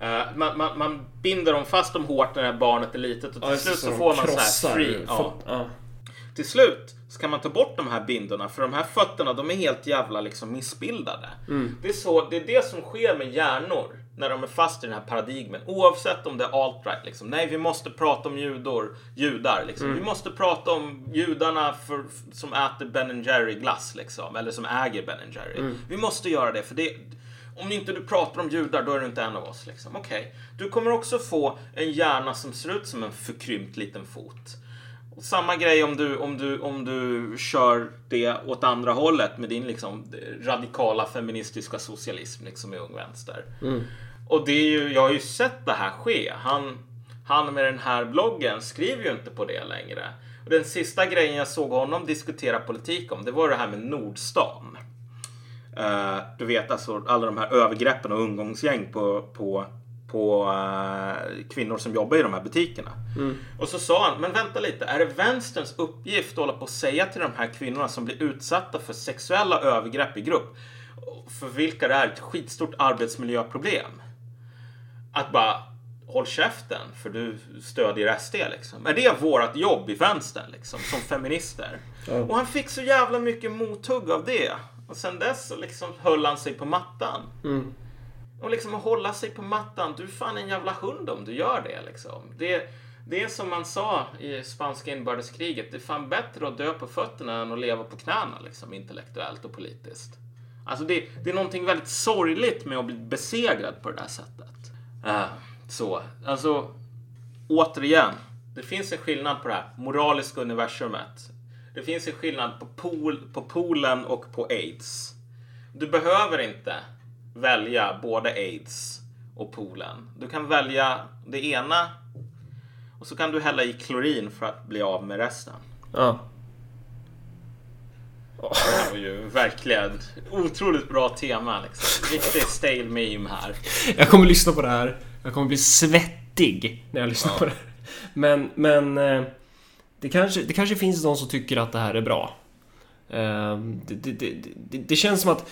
Eh, man, man, man binder dem fast dem hårt när barnet är litet och till slut så får man så här free. Ja. Ja. Till slut så kan man ta bort de här bindorna för de här fötterna de är helt jävla liksom missbildade. Det, är så, det är det som sker med hjärnor när de är fast i den här paradigmen. Oavsett om det är alt-right. Liksom. Nej, vi måste prata om judor, judar. Liksom. Vi måste prata om judarna för, som äter Ben Jerry glass. Liksom. Eller som äger Ben Jerry. Vi måste göra det för det om inte du pratar om judar, då är du inte en av oss. Liksom. Okej. Du kommer också få en hjärna som ser ut som en förkrympt liten fot. Och samma grej om du, om, du, om du kör det åt andra hållet med din liksom, radikala feministiska socialism liksom, i Ung Vänster. Och det är ju, jag har ju sett det här ske. Han, han med den här bloggen skriver ju inte på det längre. Och den sista grejen jag såg honom diskutera politik om, det var det här med Nordstan. Eh, du vet alltså alla de här övergreppen och ungdomsgäng på, på, på eh, kvinnor som jobbar i de här butikerna. Och så sa han, men vänta lite, är det vänsterns uppgift att hålla på och säga till de här kvinnorna som blir utsatta för sexuella övergrepp i grupp, för vilka det är ett skitstort arbetsmiljöproblem, att bara håll käften för du stödjer SD liksom. Är det vårt jobb i vänstern liksom, som feminister? Och han fick så jävla mycket mothugg av det. Och sen dess så liksom höll han sig på mattan. Och liksom att hålla sig på mattan. Du är fan en jävla hund om du gör det liksom. Det, det är som man sa i spanska inbördeskriget. Det är fan bättre att dö på fötterna än att leva på knäna liksom intellektuellt och politiskt. Alltså det, det är någonting väldigt sorgligt med att bli besegrad på det där sättet. Eh, så, alltså återigen. Det finns en skillnad på det här moraliska universumet. Det finns en skillnad på, pool, på poolen och på aids. Du behöver inte välja både aids och poolen. Du kan välja det ena och så kan du hälla i klorin för att bli av med resten. Ja. Det var ju verkligen otroligt bra tema. Liksom. Riktigt stale meme här. Jag kommer lyssna på det här. Jag kommer bli svettig när jag lyssnar på det här. Men, men... eh, Det kanske, det kanske finns de som tycker att det här är bra. Eh, det, det, det, det, det känns som att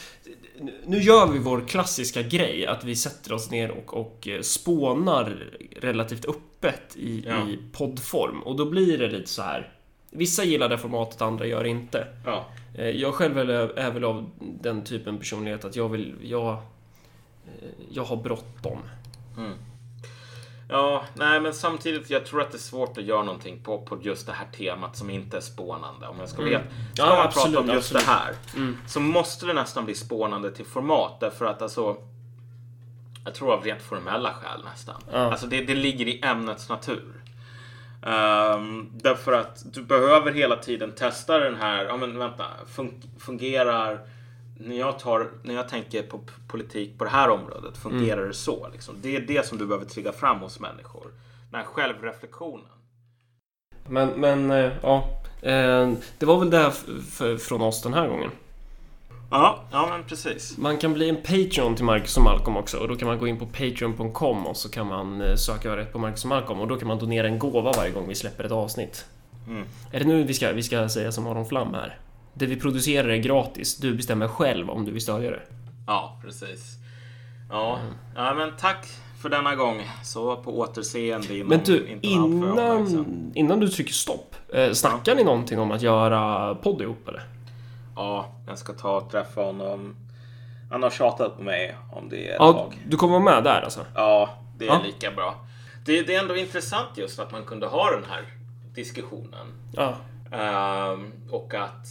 nu gör vi vår klassiska grej, att vi sätter oss ner och, och eh, spånar relativt öppet i, Ja. i poddform. Och då blir det lite så här. Vissa gillar det formatet, andra gör inte. Ja. Eh, Jag själv är, väl av den typen personlighet att jag vill... Jag, eh, jag har bråttom. Ja, nej men samtidigt, jag tror att det är svårt att göra någonting på, på just det här temat som inte är spånande. Om jag ska veta. Ska Ja, man absolut, prata om just absolut. det här så måste det nästan bli spånande till format därför att alltså jag tror av rent formella skäl nästan. Ja. Alltså det, det ligger i ämnets natur. Ehm, därför att du behöver hela tiden testa den här, ja men vänta, fun- fungerar när jag, tar, när jag tänker på politik på det här området, fungerar Mm. det så? Liksom? Det är det som du behöver trigga fram hos människor. Den här självreflektionen. Men, men eh, ja. Eh, Det var väl det f- från oss den här gången. Ja, ja men precis. Man kan bli en Patreon till Marcus och Malcolm också och då kan man gå in på Patreon.com och så kan man eh, söka rätt på Marcus och Malcolm och då kan man donera en gåva varje gång vi släpper ett avsnitt. Mm. Är det nu vi ska, vi ska säga som Aron Flam här? Det vi producerar är gratis, du bestämmer själv om du vill stödja det. Ja, precis. Ja, ja men tack för denna gång. Så på återseende inom Men du, inte innan, innan du trycker stopp, eh, snackar ni någonting om att göra podd ihop eller? Ja, jag ska ta och träffa honom. Han har tjatat på mig om det ett Ja, tag. du kommer vara med där alltså? Ja, det är Ja. lika bra. Det, det är ändå intressant just att man kunde ha den här diskussionen. Ja. Ehm, och att...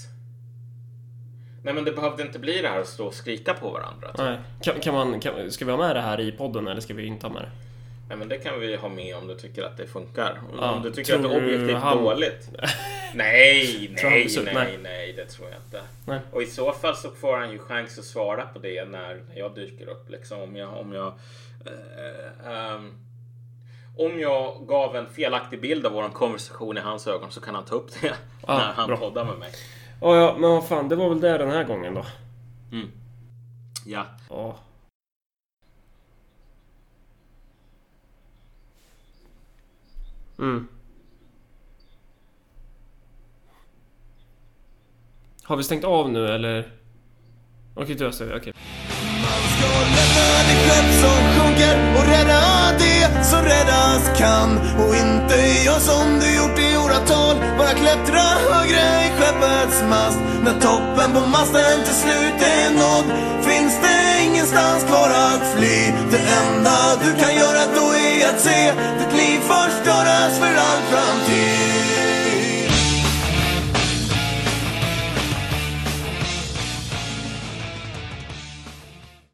Nej, men det behövde inte bli det här att stå och skrika på varandra. Nej. Kan, kan man, kan, ska vi ha med det här i podden eller ska vi inte ha med det? Nej, men det kan vi ha med om du tycker att det funkar. Om, Ja, om du tycker att det är objektivt han- dåligt. nej, nej, nej, nej. nej, det tror jag inte. Nej. Och i så fall så får han ju chans att svara på det när, jag dyker upp. Liksom, om jag... Om jag eh, ehm, om jag gav en felaktig bild av vår konversation i hans ögon så kan han ta upp det Ja, när han bra. poddar med mig. Ja, ja, men vad fan, det var väl det den här gången då. Ja. Ja. Mm. Har vi stängt av nu eller? Okej, du har stängt. Okej. Ska lämna det skepp som sjunker och rädda det som räddas kan Och inte göra som du gjort i åratal Bara klättra högre i skeppets mast När toppen på masten till slut är nådd Finns det ingenstans kvar att fly. Det enda du kan göra då är att se ditt liv förstöras för all framtid.